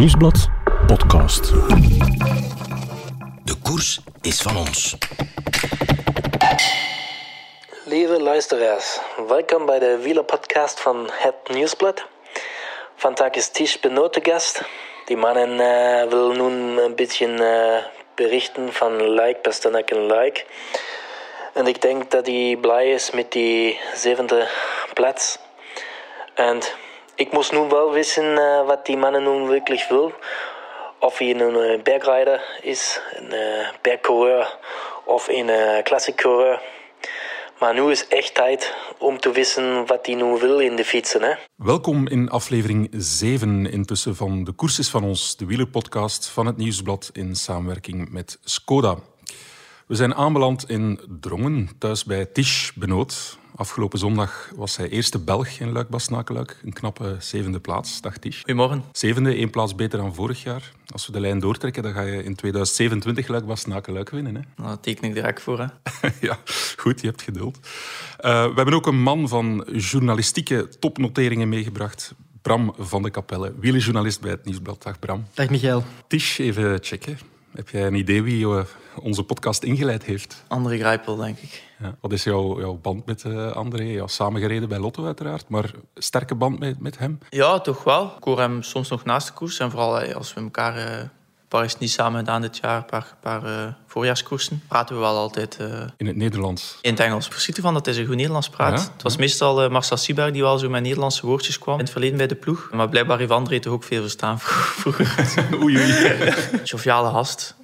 Nieuwsblad podcast. De koers is van ons. Lieve luisteraars, welkom bij de wielerpodcast van Het Nieuwsblad. Vandaag is Tisch Benoot de gast. Die mannen uh, wil nu een beetje uh, berichten van like, Pasternak en like. En ik denk dat hij blij is met die zevende plaats. En ik moest nu wel wissen uh, wat die mannen nu wirklich. Of hij een bergrijder is, een bergcoureur of een classic coureur. Maar nu is echt tijd om te wissen wat hij nu wil in de fietsen. Hè? Welkom in aflevering 7 intussen van De Koers van ons, de wielerpodcast van het Nieuwsblad in samenwerking met Skoda. We zijn aanbeland in Drongen, thuis bij Tisch Benoot. Afgelopen zondag was hij eerste Belg in Luik-Bastenaken-Luik. Een knappe zevende plaats, dacht Tisch. Goedemorgen. Zevende, één plaats beter dan vorig jaar. Als we de lijn doortrekken, dan ga je in 2027 Luik-Bastenaken-Luik winnen. Hè? Nou, dat teken ik direct voor. Hè? ja, goed, je hebt geduld. Uh, we hebben ook een man van journalistieke topnoteringen meegebracht. Bram van de Kapelle, wielerjournalist bij het Nieuwsblad. Dag Bram. Dag Michael. Tisch, even checken. Heb jij een idee wie uh, onze podcast ingeleid heeft? André Grijpel, denk ik. Ja. Wat is jouw, jouw band met uh, André? Ja, samengereden bij Lotto uiteraard, maar sterke band met, met hem? Ja, toch wel. Ik hoor hem soms nog naast de koers. En vooral als we elkaar uh, Parijs niet samen gedaan dit jaar, een paar, paar uh, voorjaarskoersen, praten we wel altijd... In het Nederlands? In het Engels. Verschiet ervan dat hij zo goed Nederlands praat. Ja? Het was meestal Marcel Sieberg die wel zo met Nederlandse woordjes kwam in het verleden bij de ploeg. Maar blijkbaar heeft André toch ook veel verstaan vroeger. oei, oei. Joviale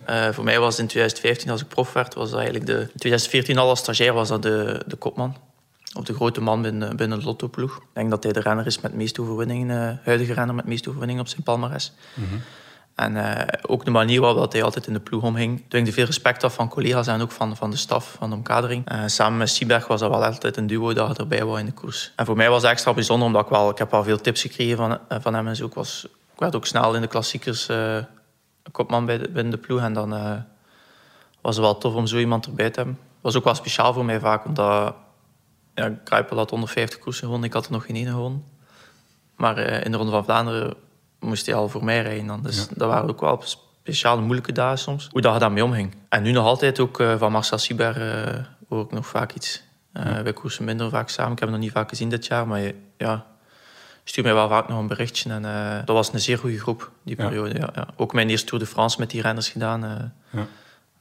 gast. voor mij was het in 2015, als ik prof werd, was dat eigenlijk de... In 2014 al als stagiair was dat de, de kopman. Of de grote man binnen, binnen de Lotto-ploeg. Ik denk dat hij de renner is met het meeste overwinningen, huidige renner met het meeste overwinningen op zijn palmares. Mm -hmm. En uh, ook de manier waarop hij altijd in de ploeg omging. Dwingde veel respect af van collega's en ook van, van de staf, van de omkadering. Uh, samen met Sieberg was dat wel altijd een duo dat erbij was in de koers. En voor mij was het extra bijzonder, omdat ik wel... Ik heb wel veel tips gekregen van, van hem en zo. Ik, was, ik werd ook snel in de klassiekers kopman bij de, binnen de ploeg. En dan was het wel tof om zo iemand erbij te hebben. Het was ook wel speciaal voor mij vaak, omdat... Ja, Kruipel had 150 koersen gewonnen, ik had er nog geen ene gewonnen. Maar in de Ronde van Vlaanderen moest hij al voor mij rijden. Dan. Dus ja. dat waren ook wel speciale moeilijke dagen soms. Hoe dat je daarmee omging. En nu nog altijd ook uh, van Marcel Sieber hoor ik nog vaak iets. Ja. Wij koersen minder vaak samen. Ik heb hem nog niet vaak gezien dit jaar. Maar ja, stuur mij wel vaak nog een berichtje. En dat was een zeer goede groep, die periode. Ja. Ja, Ook mijn eerste Tour de France met die renners gedaan.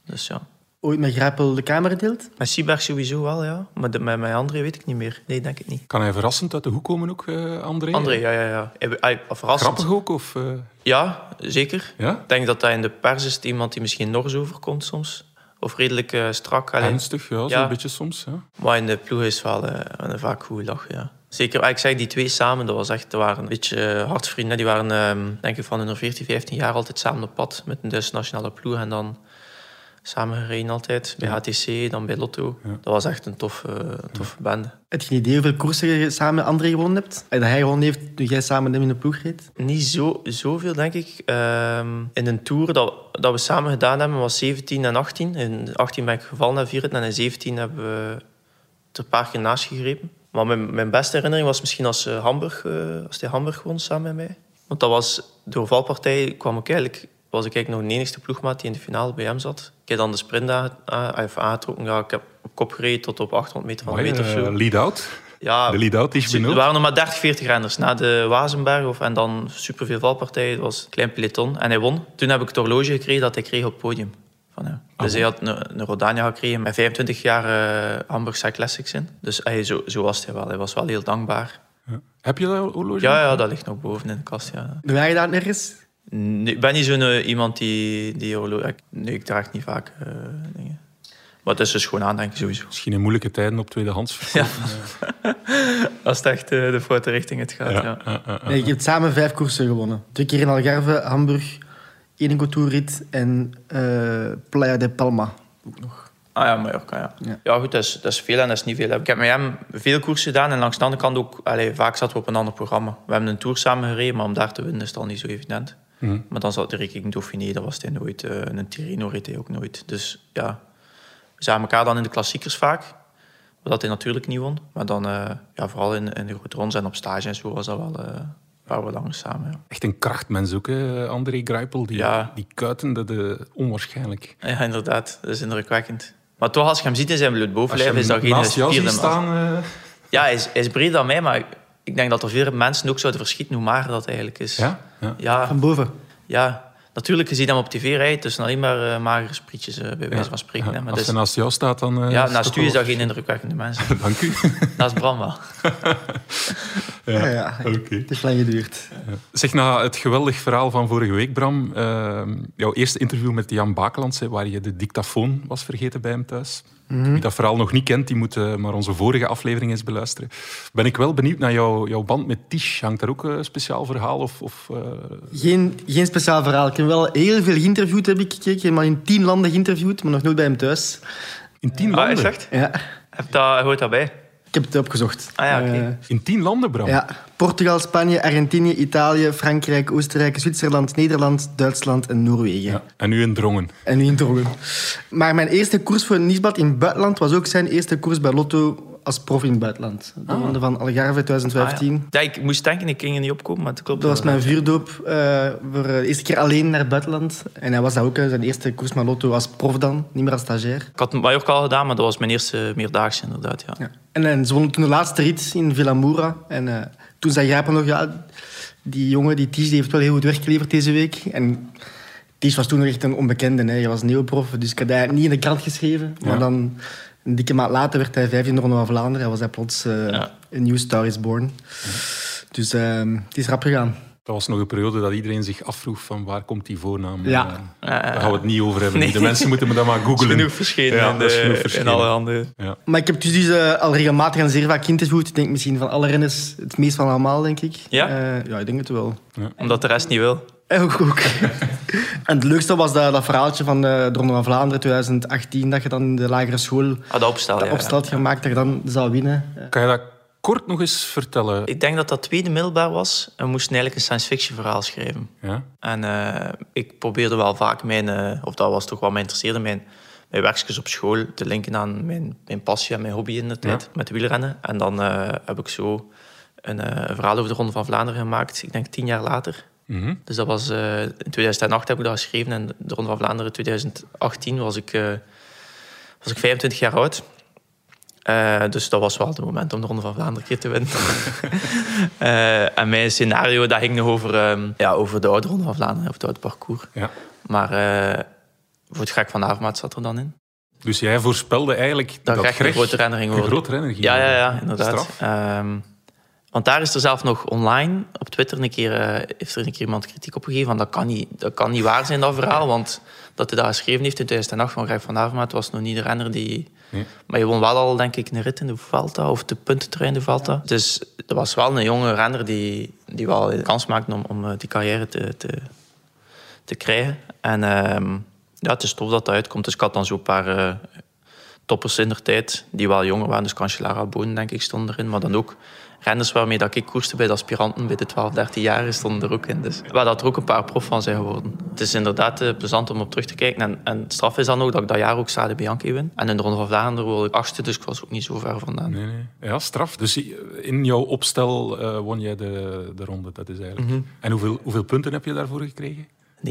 Dus ja. Ooit met Grijpel de kamer gedeeld? Met Sieberg sowieso wel, ja. Maar de, met, met André weet ik niet meer. Nee, denk ik niet. Kan hij verrassend uit de hoek komen ook, uh, André? André, ja, ja, ja. Hij, verrassend. Grappig ook? Of, uh... Ja, zeker. Ja? Ik denk dat hij in de pers is iemand die misschien nog eens overkomt soms. Of redelijk uh, strak. Alleen. Ernstig, ja, ja. zo'n beetje soms. Ja. Maar in de ploeg is wel een vaak goed lachen, ja. Zeker, ik zeg die twee samen, dat was echt, dat waren een beetje hartvrienden. Die waren, um, denk ik, van hun 14, 15 jaar altijd samen op pad met de Duitse nationale ploeg. En dan samen gereden altijd. Bij HTC, dan bij Lotto. Ja. Dat was echt een toffe, toffe ja. bende. Heb je een idee hoeveel koersen je samen met André gewonnen hebt? En dat hij gewonnen heeft toen jij samen met hem in de ploeg reed? Niet zo, zoveel, denk ik. Um, in een tour dat, dat we samen gedaan hebben was 17 en 18. In 18 ben ik gevallen en vierde. En in 17 hebben we er een paar keer naast gegrepen. Maar mijn, mijn beste herinnering was misschien als, uh, Hamburg, uh, als hij Hamburg won samen met mij. Want dat was, door valpartij kwam ik eigenlijk was ik eigenlijk nog de enigste ploegmaat die in de finale bij hem zat. Ik heb dan de sprint aangetrokken. Ja, ik heb op kop gereden tot op 800 meter van de meter. Uh, lead-out? Ja, de lead-out is benoemd. Er waren nog maar 30, 40 renners. Na de Wazenberg of, en dan superveel valpartijen. Het was een klein peloton. En hij won. Toen heb ik het horloge gekregen dat hij kreeg op het podium. Van hem. Dus hij had een, een Rodania gekregen met 25 jaar uh, Hamburg Classics in. Dus hij, zo, zo was hij wel. Hij was wel heel dankbaar. Ja. Heb je dat horloge? Ja, ja, dat ligt nog boven in de kast. Ja. Doe jij dat nergens? Nee, ik ben niet zo'n uh, iemand die, die horloge... Nee, ik draag niet vaak uh, dingen. Maar het is dus gewoon aandenken sowieso. Misschien in moeilijke tijden op tweedehands. Ja. Als het echt uh, de foute richting het gaat, ja. ja. Nee, je hebt samen vijf koersen gewonnen. Twee keer in Algarve, Hamburg, Couture-rit en Playa de Palma ook nog. Ah ja, Mallorca, ja. Ja, ja goed, dat is, dat is veel en dat is niet veel. Ik heb met hem veel koersen gedaan en langs de andere kant ook... Allez, vaak zaten we op een ander programma. We hebben een tour samen gereden, maar om daar te winnen is het al niet zo evident. Mm. Maar dan zat de Riking Dauphiné, dat was hij nooit. Uh, een Tirreno reed hij ook nooit. Dus ja, we zagen elkaar dan in de klassiekers vaak. Wat hij natuurlijk niet won. Maar dan, uh, ja, vooral in, in de grote rondes en op stage en zo was dat wel, uh, langer samen. Ja, Echt een krachtmens ook, hè, André Greipel. Die, Ja. die kuiten, dat de onwaarschijnlijk. ja inderdaad. Dat is indrukwekkend. Maar toch, als je hem ziet in zijn bloedbovenlijf, is dat geen man. staan... eh, Ja, hij is, hij is breder dan mij, maar ik denk dat er veel mensen ook zouden verschieten hoe mager dat eigenlijk is. ja? ja. Ja, Van boven. ja. Natuurlijk, je ziet hem op tv rijden tussen alleen maar eh, magere sprietjes, eh, bij wijze van spreken. Maar Als dus, hij naast jou staat, dan... ja, naast u is dat geen indrukwekkende mens. Dank u. naast Bram wel. Ja, ja. Oké. Het heeft lang geduurd. Zeg, na het geweldig verhaal van vorige week, Bram, eh, jouw eerste interview met Jan Bakelands, waar je de dictafoon was vergeten bij hem thuis. Wie dat verhaal nog niet kent, die moet eh, maar onze vorige aflevering eens beluisteren. Ben ik wel benieuwd naar jouw, jouw band met Tish. Hangt daar ook een speciaal verhaal? Of, of, eh, Geen, geen speciaal verhaal. Ik heb wel heel veel geïnterviewd, heb ik gekeken. Ik heb hem al in tien landen geïnterviewd, maar nog nooit bij hem thuis. in tien Ah, landen? is echt? Ja, Heb dat, hoort dat bij? Ik heb het opgezocht. Ah ja, oké. Eh, In tien landen, Bram? ja. Portugal, Spanje, Argentinië, Italië, Frankrijk, Oostenrijk, Zwitserland, Nederland, Duitsland en Noorwegen. Ja. En nu in Drongen. En nu in Drongen. Maar mijn eerste koers voor een nieuwsblad in het buitenland was ook zijn eerste koers bij Lotto als prof in het buitenland. De ronde van Algarve 2015. Ah, ja. Ja, ik moest denken, ik ging er niet opkomen, maar het klopt. Dat was mijn vuurdoop eh, voor eh, de eerste keer alleen naar het buitenland. En hij was dat ook, hè, zijn eerste koers met Lotto als prof dan, niet meer als stagiair. Ik had Mallorca al gedaan, maar dat was mijn eerste meerdaagse inderdaad. Ja. Ja. En, en ze wonnen toen de laatste rit in Villamoura. En eh, toen zei Grijpen nog, ja, die jongen, die Ties, die heeft wel heel goed werk geleverd deze week. En Ties was toen nog echt een onbekende. Hè. Hij was neoprof, dus ik had hij niet in de krant geschreven. Maar Ja. dan, een dikke maand later, werd hij vijfde in de Ronde van Vlaanderen. Hij was hij plots eh, Ja. een new star is born. Dus eh, het is rap gegaan. Dat was nog een periode dat iedereen zich afvroeg van waar komt die voornaam? Ja. Eh, Ja, ja, daar gaan we het niet over hebben. Nee. De mensen moeten me dat maar googlen. Genoeg verschenen, Ja, in, de- genoeg alle handen. Ja. Maar ik heb dus, dus eh, al regelmatig en zeer vaak geïnterviewd. Ik denk misschien van alle renners het meest van allemaal, denk ik. Ja? Eh, ja, ik denk het wel. Omdat de rest niet wil. En ook, ook. en het leukste was dat, dat verhaaltje van de, de Ronde van Vlaanderen 2018, dat je dan in de lagere school Ah, dat opstel, dat ja, opstel had gemaakt, dat je dan zou winnen. Ja. Kan je dat kort nog eens vertellen? Ik denk dat dat tweede middelbaar was. En we moesten eigenlijk een science fiction verhaal schrijven. Ja? En eh, ik probeerde wel vaak mijn, eh, of dat was toch wat mij interesseerde, mijn, mijn werkjes op school te linken aan mijn, mijn passie en mijn hobby in de tijd, met wielrennen. En dan eh, heb ik zo een eh, verhaal over de Ronde van Vlaanderen gemaakt, ik denk tien jaar later. Mhm. Dus dat was, eh, in 2008 heb ik dat geschreven en de Ronde van Vlaanderen 2018 was ik, eh, was ik 25 jaar oud. Eh, dus dat was wel het moment om de Ronde van Vlaanderen keer te winnen. En mijn scenario dat ging nog over, ehm, ja, over de oude Ronde van Vlaanderen, of het oude parcours. Ja. Maar voor het gek van Avermaat zat er dan in. Dus jij voorspelde eigenlijk Dat, dat, Greg een grote renner ging een groot renner ging Ja, ja, ja, inderdaad. Want daar is er zelf nog online, op Twitter, een keer, eh, heeft er een keer iemand kritiek op gegeven. Van, dat, kan niet, dat kan niet waar zijn, dat verhaal. Want dat hij dat geschreven heeft in 2008 van Greg van Avermaet was nog niet de renner die... Nee. Maar je won wel al, denk ik, een rit in de Vuelta, of de puntentrein in de Vuelta. Dus dat was wel een jonge renner die, die wel de kans maakte om, om eh, die carrière te, te, te krijgen. En ehm, ja, het is tof dat dat uitkomt. Dus ik had dan zo'n paar eh, toppers in der tijd, die wel jonger waren. Dus Cancellara Boon, denk ik, stond erin. Maar dan ook renners waarmee dat ik koerste bij de aspiranten bij de 12, 13 jaar stonden er ook in. Dus waar dat er ook een paar prof van zijn geworden. Het is inderdaad eh, plezant om op terug te kijken. En, straf is dan ook dat ik dat jaar ook Stade Bianchi win. En in de Ronde van Vlaanderen word ik achtste, dus ik was ook niet zo ver vandaan. Nee, nee. Ja, straf. Dus in jouw opstel eh, won jij de, de ronde, dat is eigenlijk. Mhm. En hoeveel, hoeveel punten heb je daarvoor gekregen? 9,5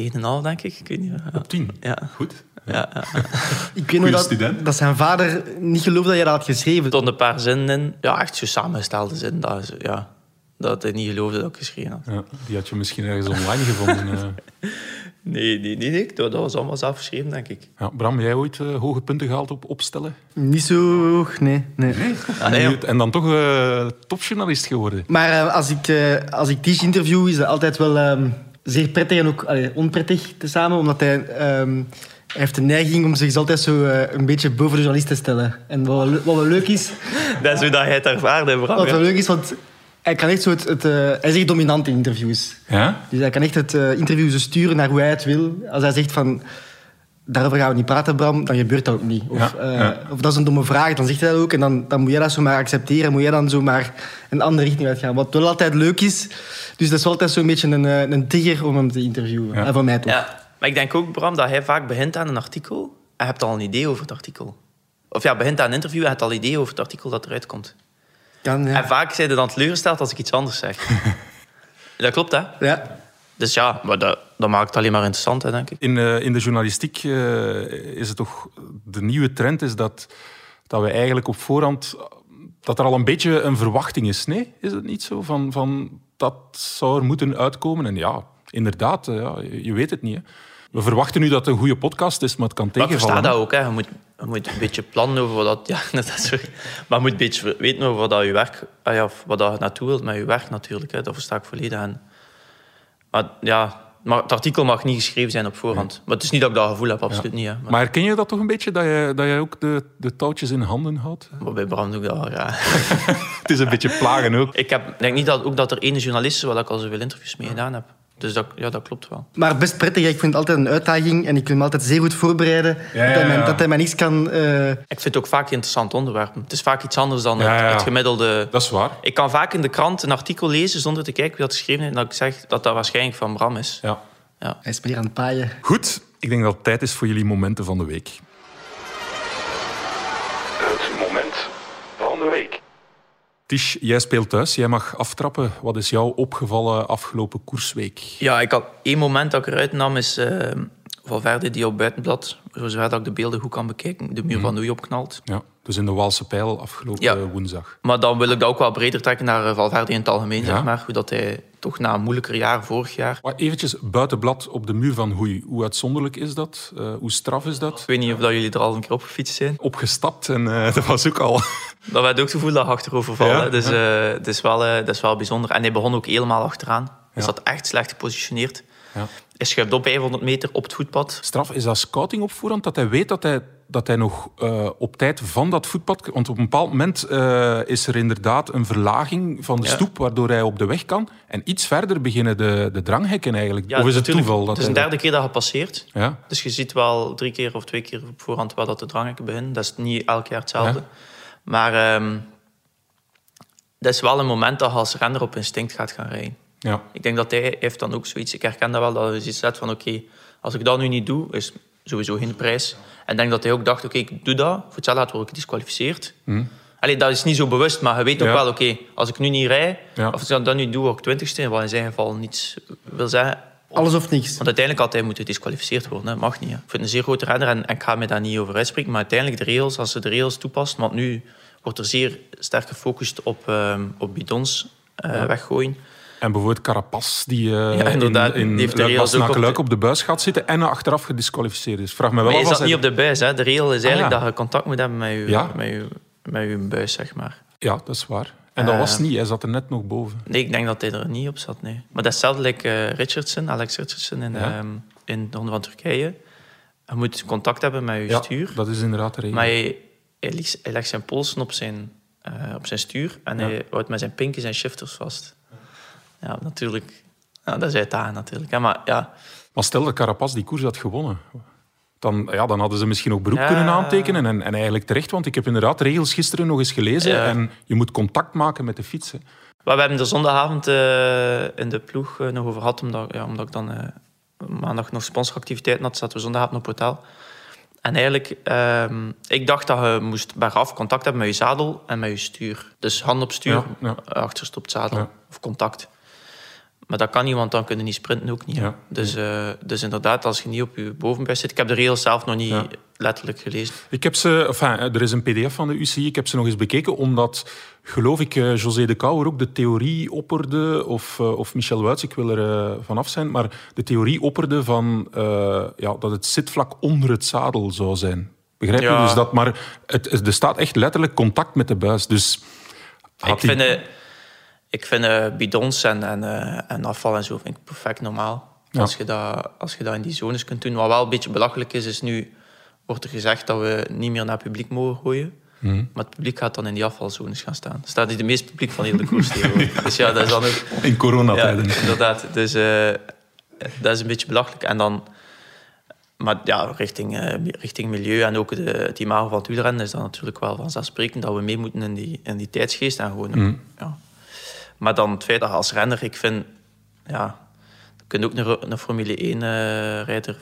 denk ik. ik weet niet, ja. Op tien. Ja. Goed. Ja. Ik weet nog dat, student. dat zijn vader niet geloofde dat je dat had geschreven. Er stonden een paar zinnen in. Ja, echt zo samengestelde zinnen. Dat, is, ja, dat hij niet geloofde dat ik geschreven had. Ja, die had je misschien ergens online gevonden. eh. Nee, nee, nee, nee. Dat, dat was allemaal zelf geschreven, denk ik. Ja, Bram, jij ooit eh, hoge punten gehaald op opstellen? Niet zo hoog, nee. nee. Ah, nee, en dan toch eh, topjournalist geworden. Maar eh, als ik, eh als ik Tish interview, is dat altijd wel ehm, zeer prettig en ook allee, onprettig tezamen. Omdat hij, ehm, hij heeft de neiging om zich altijd zo eh, een beetje boven de journalist te stellen. En wat wel, wat wel leuk is, Dat is hoe dat hij het ervaarde, Bram. wat wel leuk is, want hij kan echt zo het... het eh, hij is echt dominant in interviews. Ja? Dus hij kan echt het eh, interview zo sturen naar hoe hij het wil. Als hij zegt van... Daarover gaan we niet praten, Bram, dan gebeurt dat ook niet. Of, Ja, eh, ja. of dat is een domme vraag, dan zegt hij dat ook. En dan, dan moet jij dat zomaar accepteren. Moet jij dan zomaar een andere richting uitgaan. Wat wel altijd leuk is. Dus dat is altijd zo'n beetje een, een trigger om hem te interviewen. Ja. En voor mij toch. Maar ik denk ook, Bram, dat hij vaak begint aan een artikel en hebt al een idee over het artikel. Of ja, begint aan een interview en hebt al een idee over het artikel dat eruit komt. Kan, ja. En vaak zijn ze dan teleurgesteld als ik iets anders zeg. Dat klopt, hè? Ja. Dus ja, maar dat, dat maakt het alleen maar interessant, hè, denk ik. In, eh, in de journalistiek eh, is het toch... De nieuwe trend is dat, dat we eigenlijk op voorhand... Dat er al een beetje een verwachting is. Nee, is het niet zo? Van, van dat zou er moeten uitkomen. En ja, inderdaad, eh, ja, je weet het niet. Hè. We verwachten nu dat het een goede podcast is, maar het kan Maar ik tegenvallen. versta dat ook. Hè. Je, moet, je moet een beetje plannen over wat dat... Ja, inderdaad, sorry. Maar je moet een beetje weten over wat dat je werk... ah ja, of wat dat je naartoe wilt met je werk natuurlijk. Hè. Dat versta ik volledig. En, maar ja, maar het artikel mag niet geschreven zijn op voorhand. Maar het is niet dat ik dat gevoel heb, absoluut niet. Hè. Maar, Maar herken je dat toch een beetje, dat je, dat je ook de, de touwtjes in handen houdt? maar bij Bram doe ik dat wel, ja. Het is een beetje plagen ook. Ik heb, denk niet dat, ook dat er ene journalist is waar ik al zoveel interviews mee gedaan heb. Dus dat, ja, dat klopt wel. Maar best prettig. Ik vind het altijd een uitdaging en ik wil me altijd zeer goed voorbereiden. Ja, ja, Dat, hij mij, dat hij mij niks kan... eh, Ik vind het ook vaak interessant onderwerpen. Het is vaak iets anders dan Ja, het, ja. het gemiddelde... Dat is waar. Ik kan vaak in de krant een artikel lezen zonder te kijken wie dat geschreven heeft. En dat ik zeg dat dat waarschijnlijk van Bram is. Ja. Ja. hij is meer aan het paaien. Goed, ik denk dat het tijd is voor jullie momenten van de week. Het moment van de week. Tish, jij speelt thuis. Jij mag aftrappen. Wat is jou opgevallen afgelopen koersweek? Ja, ik had één moment dat ik eruit nam, is eh Valverde die op buitenblad, zover dat ik de beelden goed kan bekijken, de muur van Noei opknalt. Ja, dus in de Waalse Pijl afgelopen Ja. woensdag. Maar dan wil ik dat ook wel breder trekken naar eh, Valverde in het algemeen, Ja. zeg maar. Hoe dat hij toch na een moeilijker jaar, vorig jaar... Maar eventjes buitenblad op de muur van Hoei. Hoe uitzonderlijk is dat? Eh, hoe straf is dat? Ik weet niet of dat jullie er al een keer op gefietst zijn. Opgestapt en eh, dat was ook al... Dat werd ook het gevoel dat achterover vallen. Ja, Dus eh, het, is wel, eh, dat is wel bijzonder. En hij begon ook helemaal achteraan. Hij zat echt slecht gepositioneerd. Ja. Hij schuift op 500 meter op het voetpad. Straf, is dat scouting op voorhand? Dat hij weet dat hij, dat hij nog eh, op tijd van dat voetpad... Want op een bepaald moment eh, is er inderdaad een verlaging van de Ja. stoep... waardoor hij op de weg kan. En iets verder beginnen de, de dranghekken eigenlijk. Ja, of is het toeval? Dat Het is een derde keer dat je passeert. Ja? Dus je ziet wel drie keer of twee keer op voorhand waar dat de dranghekken beginnen. Dat is niet elk jaar hetzelfde. Maar ehm, dat is wel een moment dat je als renner op instinct gaat gaan rijden. Ja. Ik denk dat hij heeft dan ook zoiets... Ik herken dat wel, dat hij zoiets zet van... Oké, als ik dat nu niet doe, is sowieso geen prijs. En ik denk dat hij ook dacht... Oké, ik doe dat. Voor hetzelfde word ik gedisqualificeerd. Allee, dat is niet zo bewust, maar je weet ook. Ja. wel... Oké, als ik nu niet rij, Ja. of als ik dat nu doe, word ik twintigste. Wat in zijn geval niets wil zeggen. Alles of niks. Want uiteindelijk had hij moeten gedisqualificeerd worden. Hè. Mag niet. Hè. Ik vind het een zeer grote renner en, en ik ga me daar niet over uitspreken. Maar uiteindelijk de regels, als ze de regels toepast... Want nu wordt er zeer sterk gefocust op, ehm, op bidons eh, weggooien. En bijvoorbeeld Carapaz, die Ja, inderdaad. in, in Die heeft de ook op op de buis gaat zitten en achteraf gedisqualificeerd is. Vraag me wel Maar je zat hij- niet op de buis. Hè. De regel is eigenlijk Ah, ja. dat je contact moet hebben met je, Ja. met je, met je buis, zeg maar. Ja, dat is waar. En dat Eh. was niet, hij zat er net nog boven. Nee, ik denk dat hij er niet op zat, nee. Maar dat is hetzelfde like, eh, Richardson, Alex Richardson in, Ja. ehm, in de Ronde van Turkije. Je moet contact hebben met je Ja, stuur. dat is inderdaad de regel. Maar hij, hij, legt, hij legt zijn polsen op zijn, op zijn stuur en Ja. hij houdt met zijn pinken zijn shifters vast. Ja, natuurlijk. Ja, dat is uitdagend natuurlijk. hè. Maar ja, Maar stel dat Carapaz die koers had gewonnen, dan, ja, dan hadden ze misschien ook beroep Ja. kunnen aantekenen. En, en eigenlijk terecht, want ik heb inderdaad regels gisteren nog eens gelezen. Ja. En je moet contact maken met de fietsen. We hebben er zondagavond eh, in de ploeg eh, nog over gehad, omdat, ja, omdat ik dan eh, maandag nog sponsoractiviteiten had, zaten we zondagavond op hotel. En eigenlijk, ehm, ik dacht dat je moest bergaf contact hebben met je zadel en met je stuur. Dus hand op stuur, Ja, ja. achterste op het zadel, of contact. Maar dat kan niet, want dan kun je niet sprinten ook niet. Ja. Dus, eh, dus inderdaad, als je niet op je bovenbuis zit... Ik heb de regels zelf nog niet Ja. letterlijk gelezen. Ik heb ze, enfin, er is een pdf van de UCI, ik heb ze nog eens bekeken, omdat, geloof ik, eh, José de Kouwer ook de theorie opperde, of, eh, of Michel Wuits, ik wil er vanaf zijn, maar de theorie opperde van, ja, dat het zitvlak onder het zadel zou zijn. Begrijp je? Ja. Dus dat, maar het, er staat echt letterlijk contact met de buis. Dus Ik die- vind, ik vind eh, bidons en, en, eh, en afval en zo vind ik perfect normaal. Ja. Als, je dat, als je dat in die zones kunt doen. Wat wel een beetje belachelijk is, is nu wordt er gezegd dat we niet meer naar het publiek mogen gooien. Mhm. Maar het publiek gaat dan in die afvalzones gaan staan. Er staat hier de meeste publiek van heel de koers tegenwoordig. Dus ja, dat is dan ook... in Ja, coronatijden. inderdaad. Dus eh, dat is een beetje belachelijk. En dan... Maar ja, richting, richting milieu en ook de, het imago van het wielrennen is dat natuurlijk wel vanzelfsprekend dat we mee moeten in die, in die tijdsgeest en gewoon... Mhm. Ja. Maar dan het feit dat als renner, ik vind... Ja, je kunt ook een, een Formule 1-rijder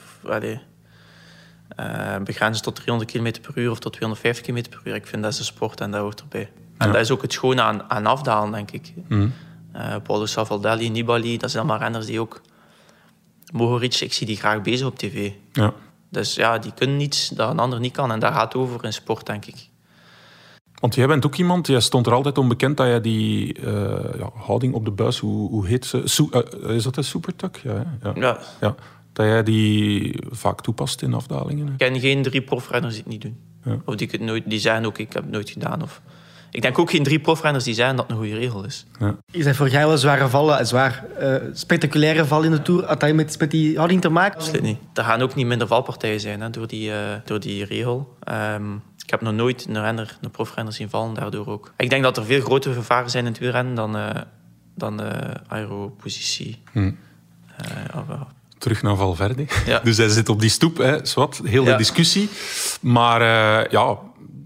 begrenzen tot 300 km per uur of tot 250 km per uur. Ik vind dat is een sport en dat hoort erbij. En Ja. dat is ook het schone aan, aan afdalen, denk ik. Mhm. Eh Paulo Savaldelli, Nibali, dat zijn allemaal renners die ook... Mohoric, ik zie die graag bezig op tv. Ja. Dus ja, die kunnen iets dat een ander niet kan. En daar gaat het over in sport, denk ik. Want jij bent ook iemand, jij stond er altijd onbekend dat jij die eh, ja, houding op de buis, hoe, hoe heet ze? Soe- eh, is dat een supertuck? Ja, hè? ja. Ja, ja. Dat jij die vaak toepast in afdalingen. hè? ik ken geen drie profrenners die het niet doen. Ja. Of die, het nooit, die zeggen ook, ik heb het nooit gedaan. Of... Ik denk ook geen drie profrenners die zeggen dat het een goede regel is. Je zei vorig jaar wel zware vallen, een zwaar eh, spectaculaire val in de Tour. Had dat met, met die houding te maken? Absoluut niet. Er gaan ook niet minder valpartijen zijn hè, door, die, eh, door die regel. Ehm, ik heb nog nooit een renner, een profrenner zien vallen, daardoor ook. Ik denk dat er veel grotere gevaren zijn in het wielrennen dan, eh dan de aeropositie. Hm. Eh, eh, Terug naar Valverde. Ja. Dus hij zit op die stoep, hè, zwart, heel de Ja. discussie. Maar eh, ja,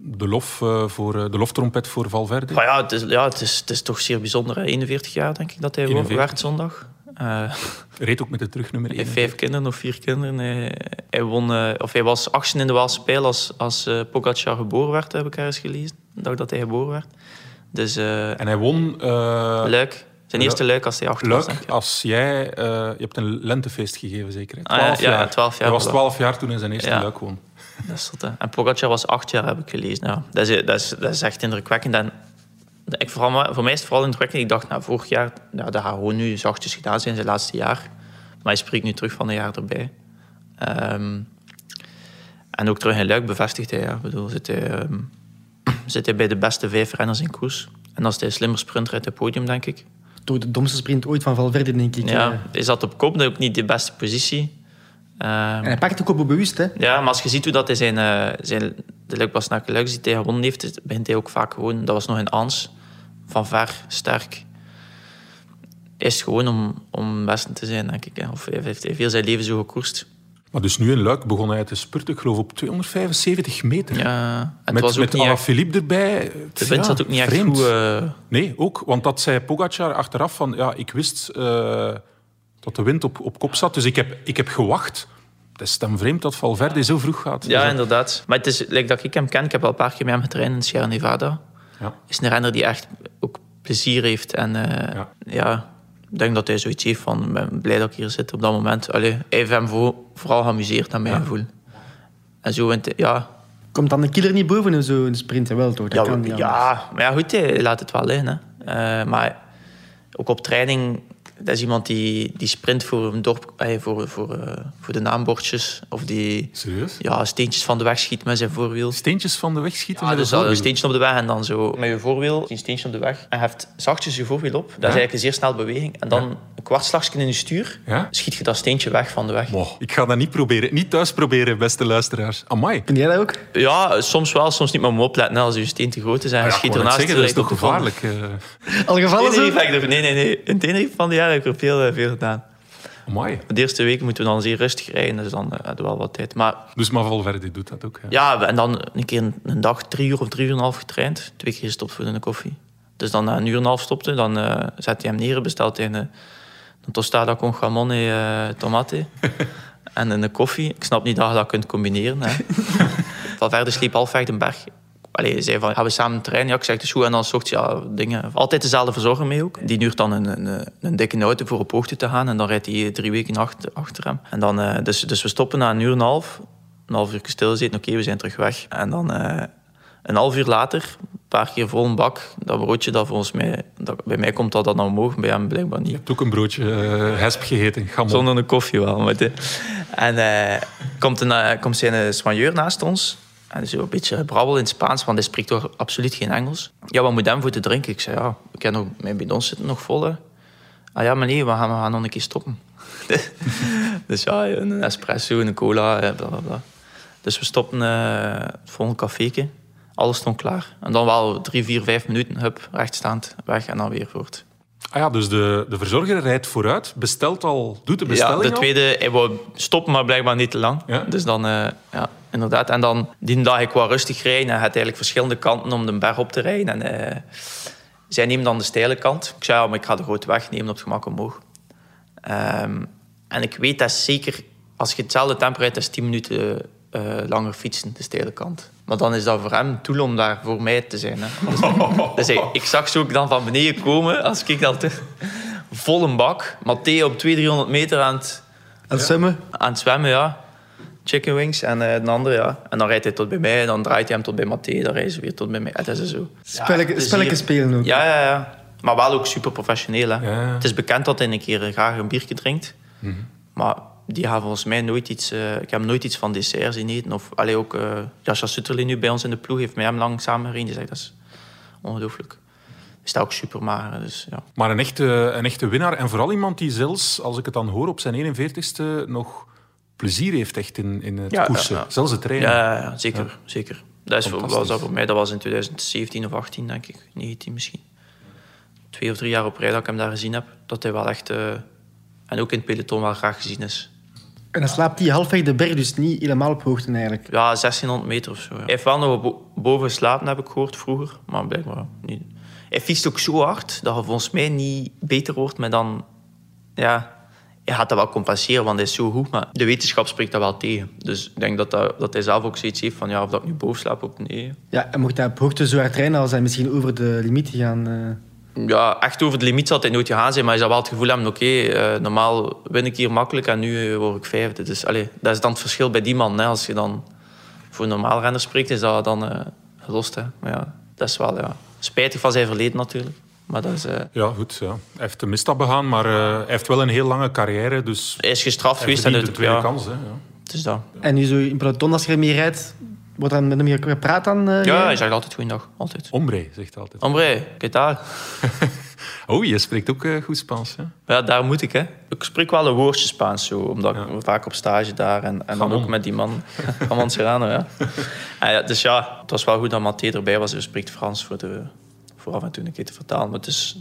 de, lof, eh, voor, eh, de loftrompet voor Valverde. maar ja, het is, ja het, is, het is toch zeer bijzonder. hè. 41 jaar denk ik dat hij 41. werd zondag. Eh, Reed ook met de terugnummer hij 1. heeft vijf kinderen of vier kinderen. Hij, hij, won, eh, of hij was achtste in de Waalse Pijl als, als eh, Pogacar geboren werd, heb ik ergens gelezen. De dag dat hij geboren werd. Dus En hij won Luik. Zijn eerste luik als hij acht was, Luik ik. als jij... je hebt een lentefeest gegeven, zeker? hè? Ah, ja, 12 ja, jaar. 12 jaar Hij was. 12 jaar toen hij zijn eerste Ja. luik won. Dat is hè. En Pogacar was acht jaar, heb ik gelezen. Ja, dat, is, dat, is, dat is echt indrukwekkend. En ik, vooral, voor mij is het vooral indrukwekkend. Ik dacht, nou, vorig jaar, ja, dat gaat gewoon nu zachtjes gedaan zijn, zijn laatste jaar. Maar hij spreekt nu terug van een jaar erbij. Ehm, en ook terug in Luik bevestigt hij. Ja. Ik bedoel, zit, hij, ehm, zit hij bij de beste vijf renners in koers. En als hij slimmer sprint rijdt het podium, denk ik. Door de domste sprint ooit van Valverde, denk ik. Ja, Eh, hij zat op kop, dat is ook niet de beste positie. Ehm, En hij pakt de kop bewust, hè. Ja, maar als je ziet hoe dat hij zijn, eh, zijn de Luik Bastenaken Luik die hij gewonnen heeft, begint hij ook vaak gewoon, dat was nog in Ans, van ver, sterk. Is gewoon om, om beste te zijn, denk ik. Hè. Of hij heeft heel zijn leven zo gekoerst. Maar dus nu in Luik begon hij te spurten, ik geloof op 275 meter. Ja, het met was ook met niet echt, Philippe erbij. de wind zat ook niet echt vreemd. goed. eh, Nee, ook. Want dat zei Pogacar achteraf van... Ja, ik wist eh, dat de wind op, op kop zat, dus ik heb, ik heb gewacht. Het is dan vreemd dat Valverde zo vroeg gaat. ja, Dus inderdaad. Maar het is, like dat ik hem ken, ik heb al een paar keer met hem getraind in Sierra Nevada. Ja. is een renner die echt ook plezier heeft. En eh, Ja. ja. ik denk dat hij zoiets heeft van, ik ben blij dat ik hier zit op dat moment. Allee, hij heeft hem voor, vooral geamuseerd, naar mijn gevoel. En zo, ja, Komt dan de killer niet boven in zo'n sprint? Wel, toch? Dat ja, kan niet ja, maar ja, goed, hij laat het wel liggen. Hè. Eh, maar ook op training, dat is iemand die, die sprint voor een dorp, eh, voor, voor, eh, voor de naambordjes. Of die Serieus? ja, steentjes van de weg schiet met zijn voorwiel. Steentjes van de weg schieten Ja, met dus een steentje op de weg en dan zo met je voorwiel, een steentje op de weg. En heft zachtjes je voorwiel op. Dat is eigenlijk een zeer snel beweging. En dan een kwartslagje in je stuur, Ja? schiet je dat steentje weg van de weg. Ik ga dat niet proberen. Niet thuis proberen, beste luisteraars. Amai. Vind jij dat ook? Ja, soms wel, soms niet. Maar moet opletten als je steen te groot is en je Ja, schiet ernaast. zeggen, dat is toch gevaarlijk. eh. Al gevallen zo? Er- Nee, nee, nee. In Tenerife van die heb ik er veel, eh, veel gedaan. De eerste week moeten we dan zeer rustig rijden, dus dan eh, hadden we wel wat tijd. Maar Dus maar Valverde doet dat ook. Ja. ja, en dan een keer een, een dag drie uur of drie uur en een half getraind. Twee keer gestopt voor een koffie. Dus dan na een uur en een half stopte, dan eh zet hij hem neer, bestelt hij een, een tostada con jamon en eh, tomate. en een koffie. Ik snap niet dat je dat kunt combineren. Hè. Valverde sliep halfweg de berg. Allee, zei van, gaan we samen trainen? Ja, ik zeg, het is goed. En dan zocht hij ja, dingen. Altijd dezelfde verzorger mee ook. Die huurt dan een, een, een dikke auto voor op hoogte te gaan. En dan rijdt hij drie weken achter, achter hem. En dan, eh, dus, dus we stoppen na een uur en een half. Een half uur stilzitten. Oké, we zijn terug weg. En dan eh, een half uur later, een paar keer vol een bak. Dat broodje, dat volgens mij... Dat, bij mij komt dat dan omhoog, bij hem blijkbaar niet. Je hebt ook een broodje eh hesp gegeten. Zonder een koffie wel. Maar de- en komt, een, komt zijn soigneur naast ons. En zo een beetje brabbel in het Spaans, want hij spreekt toch absoluut geen Engels. Ja, wat moet hem voor te drinken? Ik zei, ja, ik heb nog, mijn bidons zitten nog vol. Hè. Ah ja, maar nee, we gaan, we gaan nog een keer stoppen. dus ja, een espresso, een cola, eh, bla bla bla. Dus we stopten het volgende caféke. Alles stond klaar. En dan wel drie, vier, vijf minuten, hup, rechtstaand, weg en dan weer voort. Ah ja, dus de, de verzorger rijdt vooruit, bestelt al, doet de bestelling Ja, de al. tweede, hij wou stoppen, maar blijkbaar niet te lang. Ja. Dus dan, eh, ja, inderdaad. En dan, die dag ik wou rustig rijden. Hij had eigenlijk verschillende kanten om de berg op te rijden. En eh, zij neemt dan de steile kant. Ik zei, ja, maar ik ga de grote weg nemen op het gemak omhoog. Ehm, en ik weet dat zeker, als je hetzelfde tempo rijdt, dat is 10 minuten eh, langer fietsen, de steile kant. Maar dan is dat voor hem doel om daar voor mij te zijn. Hè. Dus, dus ik, ik zag ze ook dan van beneden komen, als ik dat te- vol een bak. Matteo op 200, 300 meter aan het, Aan het zwemmen. aan het zwemmen, ja. Chicken wings en eh, de andere, ja. En dan rijdt hij tot bij mij, dan draait hij hem tot bij Matteo, dan rijden ze weer tot bij mij. Het is zo. Spelletje, het is spelletje hier- spelen ook. Ja, ja, ja. Maar wel ook super professioneel. Hè. Ja, ja. Het is bekend dat hij een keer graag een biertje drinkt. Maar die gaat volgens mij nooit iets... eh, ik heb nooit iets van dessert zien eten. Of allee, ook eh Jascha Sutterlin nu bij ons in de ploeg heeft met hem lang samengereden. Die zegt, dat is ongelooflijk. Is dat ook super mager. Dus, ja. Maar een echte, een echte winnaar. En vooral iemand die zelfs, als ik het dan hoor, op zijn 41ste nog plezier heeft echt in, in het Ja, koersen. ja, ja. Zelfs het trainen. Ja, ja, ja, zeker. zeker. Dat is voor, was dat voor mij, dat was in 2017 of 18, denk ik. 19 misschien. Twee of drie jaar op rij dat ik hem daar gezien heb. Dat hij wel echt... eh, en ook in het peloton wel graag gezien is. En dan slaapt hij halfweg de berg, dus niet helemaal op hoogte eigenlijk. Ja, 1600 meter of zo. ja. Hij heeft wel nog bo- boven geslapen, heb ik gehoord vroeger. Maar blijkbaar niet. Hij fietst ook zo hard dat je volgens mij niet beter wordt met dan... Ja, hij gaat dat wel compenseren, want hij is zo goed. Maar de wetenschap spreekt dat wel tegen. Dus ik denk dat, dat, dat hij zelf ook zoiets heeft van... Ja, of dat ik nu boven slaap of nee. Ja, en mocht hij op hoogte zo hard trainen als hij misschien over de limiet gaan... eh, Ja, echt over de limiet zal hij nooit gegaan zijn. Maar je zal wel het gevoel hebben... Oké, eh, normaal win ik hier makkelijk en nu eh, word ik vijfde. Dus allee, dat is dan het verschil bij die man. Hè. Als je dan voor een normaal renner spreekt, is dat dan eh, gelost. Hè. Maar ja, dat is wel ja, spijtig van zijn verleden natuurlijk. Maar dat is, eh, Ja, goed. Ja. Hij heeft een misstap begaan, maar eh, hij heeft wel een heel lange carrière. Dus hij is gestraft geweest. En een tweede ja, kans. Hè, ja. het is dat. En nu zo in peloton, als je ermee rijdt, wordt dan met hem hier gepraat dan? eh, Ja, hij zegt altijd goeiedag. Altijd. Ombre, zegt hij altijd. Hombre, ¿qué tal? Oh, je spreekt ook goed Spaans. Hè? Ja, daar moet ik, hè. Ik spreek wel een woordje Spaans, zo, omdat ik vaak op stage daar en, en dan ook met die man van Monserrano, ja. En ja. Dus ja, het was wel goed dat Mathé erbij was. Hij spreekt Frans voor, de, voor af en toe een keer te vertalen. Maar het is,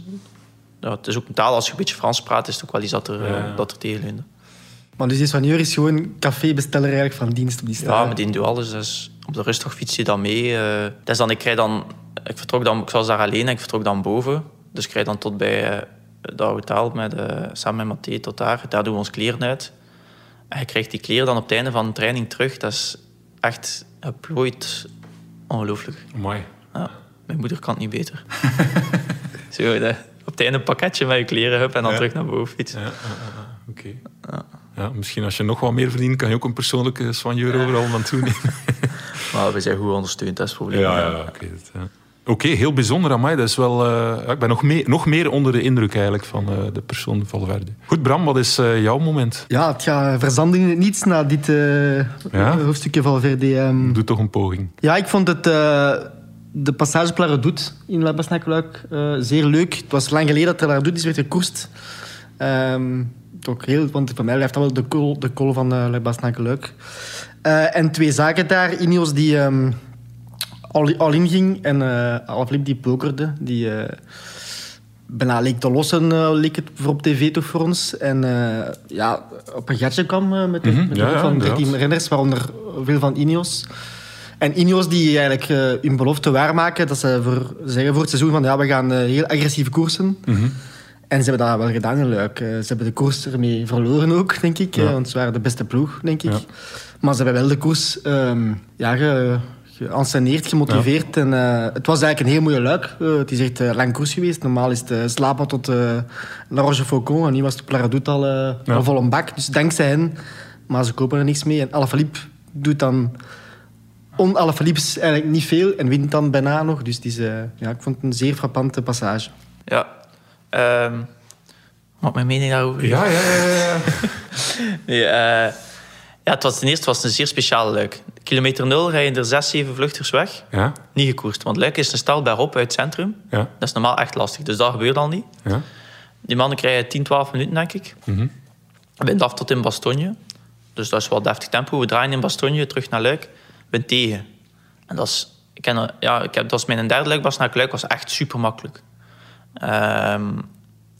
ja, het is ook een taal, als je een beetje Frans praat, is het ook wel iets dat er, eh, Ja. dat er. Maar dus die Soigneur is gewoon cafébesteller eigenlijk van dienst op die Ja, straat. maar die doet alles. Dus op de rustdag fiets je dan mee. eh. dat is dan, ik, rijd dan, ik vertrok dan, ik was daar alleen en ik vertrok dan boven. Dus ik rijd dan tot bij eh, dat hotel met, eh, samen met Mathé tot daar. Daar doen we ons kleren uit. En je krijgt die kleren dan op het einde van de training terug. Dat is echt geplooid ongelooflijk. Mooi. Ja, mijn moeder kan het niet beter. Zo, de, op het einde een pakketje met je kleren hup, en dan Ja. terug naar boven fietsen. Ja, ja, ja, ja. Oké. Ja, misschien als je nog wat meer verdient, kan je ook een persoonlijke soigneur overal naartoe nemen. Maar we zijn goed ondersteund, dat is het probleem. Ja, ja, ik weet het. ja. Oké, heel bijzonder aan mij. Dat is wel, eh, ik ben nog meer, nog meer onder de indruk eigenlijk van eh, de persoon Valverde. Goed, Bram, wat is eh, jouw moment? Ja, het gaat verzanden in het niets na dit eh, Ja? hoofdstukje van Verde. ehm. Doe toch een poging. Ja, ik vond het, eh, de passage op La Redoute in La Basnac-Luik eh, zeer leuk. Het was lang geleden dat er La Redoute is werd gekoerst. Ehm, ook heel, want voor mij blijft dat wel de col, de col van eh La Basnac-Luik. Eh, en twee zaken daar. Ineos die ehm, al, al in ging en Alaphilippe die pokerde. Die bijna leek te lossen, leek het voor op tv toch voor ons. En ja, op een gatje kwam met, de, Mhm, met ja, van inderdaad. 13 renners, waaronder veel van Ineos. En Ineos die eigenlijk eh, hun belofte waarmaken, dat ze voor, zeggen voor het seizoen van ja, we gaan eh, heel agressief koersen. Mhm. En ze hebben dat wel gedaan in Luik. Eh, ze hebben de koers ermee verloren ook, denk ik. Ja. want ze waren de beste ploeg, denk ik. Ja. Maar ze hebben wel de koers ehm ja, ge, geanceneerd, gemotiveerd. En, het was eigenlijk een heel mooie Luik. Het is echt een lang koers geweest. Normaal is het slapen tot La Rochefoucauld. En nu was het La Redoute al, al vol een bak. Dus dankzij hen. Maar ze kopen er niks mee. En Alaphilippe doet dan... On Alaphilippe eigenlijk niet veel en wint dan bijna nog. Dus is, eh, ja, ik vond het een zeer frappante passage. Ja. Ehm, wat mijn mening daarover is? Ja, ja, ja. ja. Nee, eh, ja, het was ten eerste het was een zeer speciale luik. Kilometer nul rijden er zes, zeven vluchters weg. Ja, Niet gekoerst. Want luik is een stel bergop uit het centrum. ja, Dat is normaal echt lastig. Dus dat gebeurt al niet. ja. Die mannen krijgen 10, 12 minuten, denk ik. Mhm. Wind af tot in Bastogne. Dus dat is wel deftig tempo. We draaien in Bastogne, terug naar Luik. Wind tegen. En dat is... Ik ken, ja, ik heb, dat is mijn derde Luik. Bas naar Luik was echt super makkelijk. Ehm,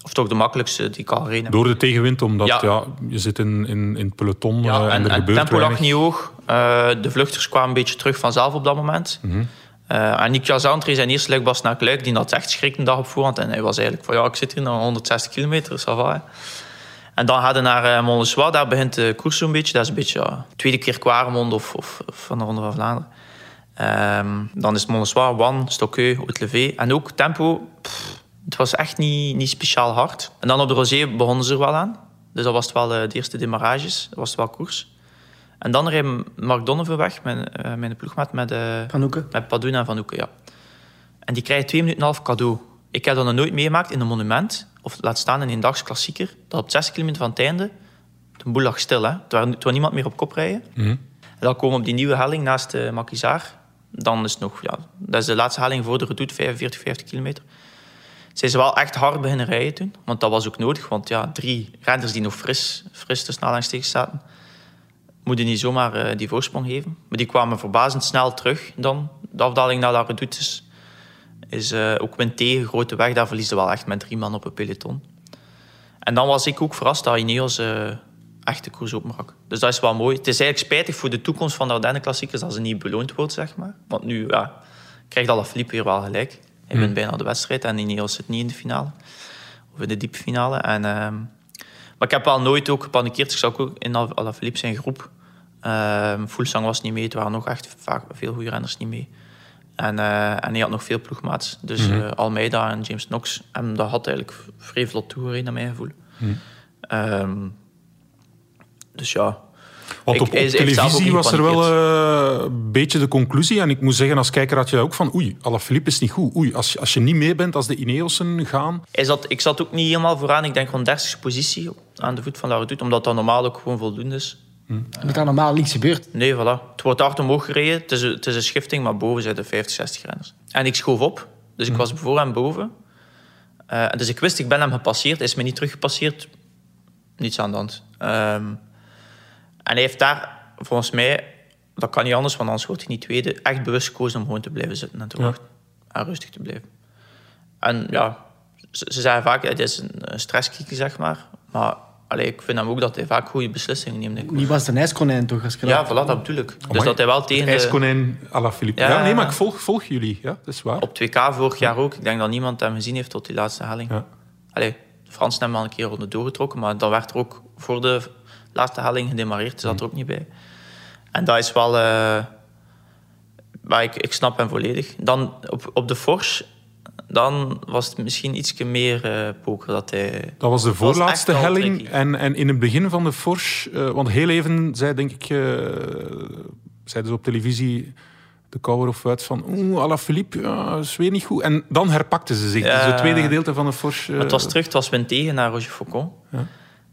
of toch de makkelijkste die ik al gereden heb. Door de tegenwind, omdat ja. Ja. je zit in, in, in het peloton Ja, eh, en, en, er en het gebeurt tempo lag niet hoog. Eh, de vluchters kwamen een beetje terug vanzelf op dat moment. Mhm. Eh, en Nick Jazantre, zijn eerste luik was naar Luik, die had echt schrik een dag op voorhand. En hij was eigenlijk van, ja, ik zit hier nog 160 kilometer, ça va. En dan gaan we naar uh, Montlesois, daar begint de koers zo'n beetje. Dat is een beetje tweede keer Quaremont of, of, of van de Ronde van Vlaanderen. Ehm, dan is Montlesois, Wan, Stokkeu, Haute-Levé. En ook tempo, pff, het was echt niet, niet speciaal hard. En dan op de Rosé begonnen ze er wel aan. Dus dat was het wel uh, de eerste demarages, dat was het wel koers. En dan reed Mark Donovan weg, mijn, uh, mijn ploegmaat, met, met Padoen en Van Hoeken. Ja. En die krijgen twee minuten en een half cadeau. Ik heb dat nog nooit meegemaakt in een monument, of laat staan in een dags klassieker, dat op 6 kilometer van het einde, de boel lag stil. Hè. Het was niemand meer op kop rijden. Mhm. En dan komen we op die nieuwe helling naast de Makizaar. Dan is het nog, ja, dat is de laatste helling voor de redoute, 45, 50 kilometer. Zijn ze wel echt hard beginnen rijden toen. Want dat was ook nodig. Want ja, drie renners die nog fris, fris tussen aanhalingstekens zaten, moeten niet zomaar uh, die voorsprong geven. Maar die kwamen verbazend snel terug dan. De afdaling naar de redoutes is uh, ook wind tegen, grote weg. Daar verliezen wel echt met drie man op een peloton. En dan was ik ook verrast dat Ineos uh, echt de koers opbrak. Dus dat is wel mooi. Het is eigenlijk spijtig voor de toekomst van de Ardennen-klassiekers dat ze niet beloond wordt, zeg maar. Want nu ja, krijgt Alaphilippe weer wel gelijk. Hij wint bijna de wedstrijd en Ineos zit niet in de finale. Of in de diepfinale. finale. En, uh, maar ik heb wel nooit ook gepanikeerd. Ik zag ook in Alaphilippe zijn groep. Uh, Fulsang was niet mee. Het waren nog echt vaak veel goede renners niet mee. En, uh, en hij had nog veel ploegmaats. Dus mm -hmm. Almeida en James Knox. En dat had eigenlijk vrij vlot toegereden, naar mijn gevoel. Mm -hmm. um, dus ja, want op, op televisie was er wel uh, een beetje de conclusie. En ik moet zeggen, als kijker had je ook van... Oei, Alaphilippe is niet goed. Oei, als, je, als je niet mee bent als de Ineosen gaan... Zat, ik zat ook niet helemaal vooraan. Ik denk gewoon 30 positie aan de voet van Laredut. Omdat dat normaal ook gewoon voldoende is. Hm. Dat dat normaal niets gebeurt. Nee, voilà. Het wordt hard omhoog gereden. Het is, het is een schifting, maar boven zijn er 50, 60 renners. En ik schoof op. Dus ik hm. was voor en boven. Uh, dus ik wist, ik ben hem gepasseerd. Hij is me niet teruggepasseerd. Niets aan de hand. Um, en hij heeft daar, volgens mij, dat kan niet anders, want anders wordt hij niet tweede, echt bewust gekozen om gewoon te blijven zitten en te wachten. Ja. En rustig te blijven. En ja, ze, ze zeggen vaak, het is een, een stresskikker, zeg maar. Maar allee, ik vind hem ook dat hij vaak goede beslissingen neemt. Die was een ijskonijn toch? Als ja, voilà, dat bedoel ik. Dus dat hij wel tegen de... ijskonijn à la Philippe. Ja, ja, nee, maar ik volg, volg jullie. Ja, dat is waar. Op 2K vorig jaar ook. Ik denk dat niemand hem gezien heeft tot die laatste helling. Ja. Allee, de Fransen hebben al een keer ronde doorgetrokken, maar dan werd er ook voor de laatste helling gedemareerd. Dus dat er ook niet bij. En dat is wel... Uh, maar ik, ik snap hem volledig. Dan op, op de Force dan was het misschien iets meer uh, poker. Dat, hij, dat was de voorlaatste was helling. En, en in het begin van de Force, uh, want heel even zei denk ik, uh, zeiden ze op televisie de cover of uit van oeh, Alaphilippe, ja, is weer niet goed. En dan herpakten ze zich. Ja. Dus het tweede gedeelte van de Force... het was terug, het was wind tegen naar Roger Faucon. Ja.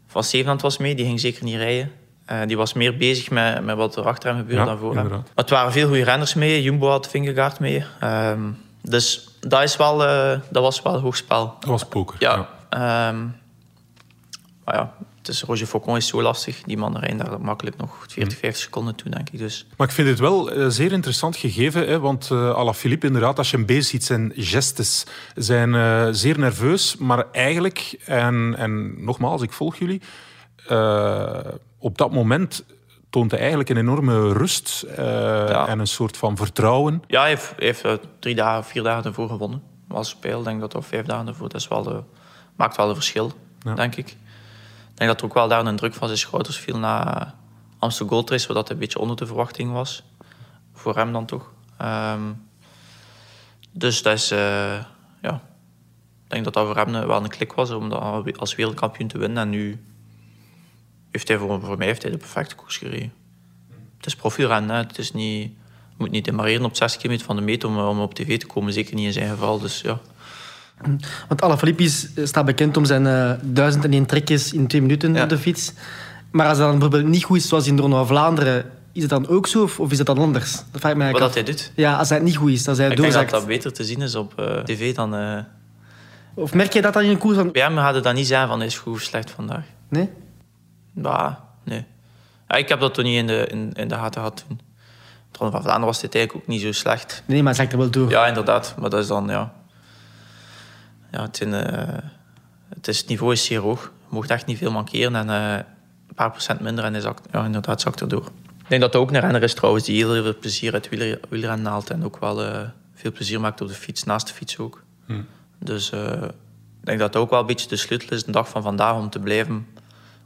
Van Zevenand was mee, die ging zeker niet rijden. Uh, die was meer bezig met, met wat er achter hem gebeurde ja, dan voor hem. Maar het waren veel goede renners mee. Jumbo had Vingegaard mee. Um, dus dat, is wel, uh, dat was wel hoog spel. Dat was poker. Ja. ja. Um, maar ja, dus Roger Faucon is zo lastig. Die man rijdt daar makkelijk nog 40, 50 seconden toe, denk ik. Dus. Maar ik vind het wel een zeer interessant gegeven. Hè, want uh, Alaphilippe, inderdaad, als je hem bezig ziet, zijn gestes zijn uh, zeer nerveus. Maar eigenlijk, en, en nogmaals, ik volg jullie... Uh, op dat moment toont hij eigenlijk een enorme rust uh, ja. en een soort van vertrouwen. Ja, hij heeft, heeft uh, drie dagen, vier dagen ervoor gewonnen. Als speel, denk ik dat of vijf dagen ervoor. Dat is wel, maakt wel een verschil, ja. denk ik. Ik denk dat er ook wel daar een druk van zijn schouders viel na Amsterdam Gold Race, dat een beetje onder de verwachting was. Voor hem dan toch. Um, dus dat is, ja... Ik denk dat dat voor hem wel een klik was om dat als wereldkampioen te winnen. En nu heeft hij voor, voor mij heeft hij de perfecte koers gereden. Het is profielrennen, het is niet, je moet niet demareren op 6 kilometer van de meet om, om op tv te komen, zeker niet in zijn geval. Dus, ja. Want Alaphilippe staat bekend om zijn uh, 1001 trekjes in twee minuten ja. op de fiets. Maar als dat dan bijvoorbeeld niet goed is, zoals in de Ronde van Vlaanderen, is het dan ook zo of, of is het dan anders? Dat vraag ik mij Wat dat hij doet? Ja, als hij niet goed is, als hij ik doorzakt. denk dat dat beter te zien is op uh, tv dan... Uh... Of merk je dat dan in een koers? Van... Bij hem gaat het dan niet zijn van hij is goed of slecht vandaag. Nee? Bah, nee. Ja, ik heb dat toen niet in de, in, in de gaten gehad toen. Het Ronde van Vlaanderen was dit eigenlijk ook niet zo slecht. Nee, maar het zegt er wel door. Ja, inderdaad. Maar dat is dan, ja... Ja, het, in, uh, het, is, het niveau is zeer hoog. Je mocht echt niet veel mankeren en uh, een paar procent minder en hij zakt, ja, inderdaad zakt erdoor. Ik denk dat er ook een renner is trouwens die heel veel plezier uit wieler, wielrennen haalt en ook wel uh, veel plezier maakt op de fiets, naast de fiets ook. Hmm. Dus ik denk dat dat ook wel een beetje de sleutel is de dag van vandaag om te blijven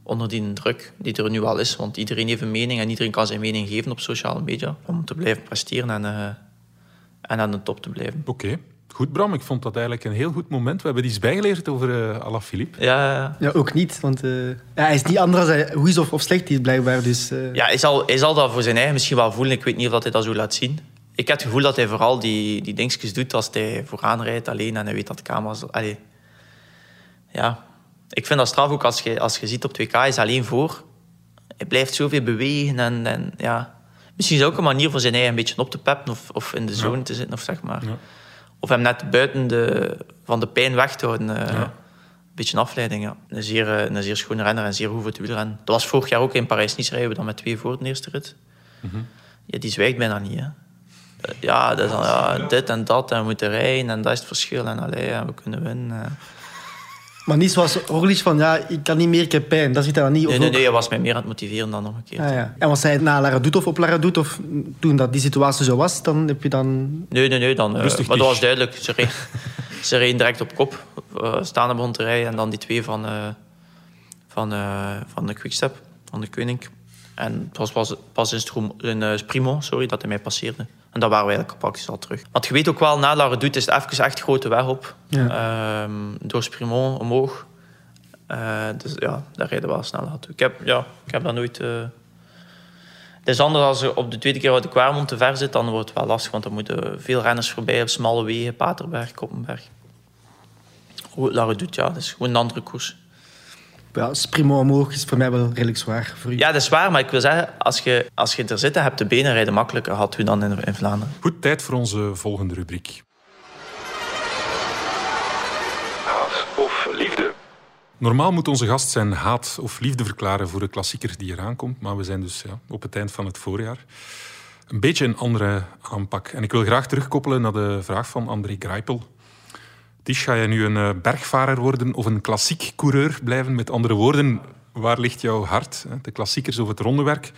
onder die druk die er nu al is. Want iedereen heeft een mening en iedereen kan zijn mening geven op sociale media. Om te blijven presteren en, uh, en aan de top te blijven. Oké. Goed, Bram. Ik vond dat eigenlijk een heel goed moment. We hebben iets bijgeleerd over uh, Alaphilippe. Ja, ja, ook niet. Want uh, ja, hij is niet anders als hij goed is of, of slecht is, blijkbaar. Dus, uh... Ja, hij zal, hij zal dat voor zijn eigen misschien wel voelen. Ik weet niet of hij dat zo laat zien. Ik heb het gevoel dat hij vooral die, die dingetjes doet als hij vooraan rijdt alleen en hij weet dat de camera's... Allee. Ja, ik vind dat straf ook als je, als je ziet op 2K, hij is alleen voor. Hij blijft zoveel bewegen en, en ja... Misschien is het ook een manier voor zijn eigen een beetje op te peppen of, of in de zone ja. te zitten, of zeg maar. Ja. Of hem net buiten de, van de pijn weg te houden. Uh, ja. Een beetje een afleiding, ja. Een zeer, een zeer schone renner en zeer goed wielrennen. Dat was vorig jaar ook in Parijs-Nice rijden we dan met twee voor de eerste rit. Mm -hmm. Ja, die zwijgt bijna niet, hè. Ja, dat is dan, ja, dit en dat, en we moeten rijden, en dat is het verschil. En allee, ja, we kunnen winnen. Maar niet zoals Roglic van, ja, ik kan niet meer, ik heb pijn. Dat zit dan niet Nee, nee, nee, hij was mij meer aan het motiveren dan nog een keer. Ah, ja. En was hij na Lara Doet of op Lara Doet, of toen dat die situatie zo was, dan heb je dan... Nee, nee, nee, dan... Uh, maar dat was duidelijk. Ze reden, ze direct op kop, uh, staan begon te rijden, en dan die twee van, uh, van, van de Quickstep, van de Koning. En het was pas, pas in, Strom, in Sprimo, sorry, dat hij mij passeerde. En dat waren we eigenlijk praktisch al terug. Want je weet ook wel, na La Redoute is het even echt grote weg op. Ja. Um, door Sprimont omhoog. Uh, dus ja, daar rijden we wel snel naartoe. Ik heb, ja, ik heb dat nooit... Uh... Het is anders als je op de tweede keer uit de Kwarmond te ver zit, dan wordt het wel lastig. Want dan moeten veel renners voorbij op smalle wegen, Paterberg, Koppenberg. La Redoute, ja, dat is gewoon een andere koers ja, Sprimo omhoog is voor mij wel redelijk zwaar. Voor u. Ja, dat is waar, maar ik wil zeggen, als je, als je er zit en hebt de benen rijden makkelijker, had u dan in, in Vlaanderen. Goed, tijd voor onze volgende rubriek. Haat of liefde? Normaal moet onze gast zijn haat of liefde verklaren voor de klassieker die eraan komt, maar we zijn dus ja, op het eind van het voorjaar. Een beetje een andere aanpak. En ik wil graag terugkoppelen naar de vraag van André Greipel. Tisch, ga jij nu een uh, bergvarer worden of een klassiek coureur blijven? Met andere woorden, waar ligt jouw hart? De klassiekers of het rondewerk?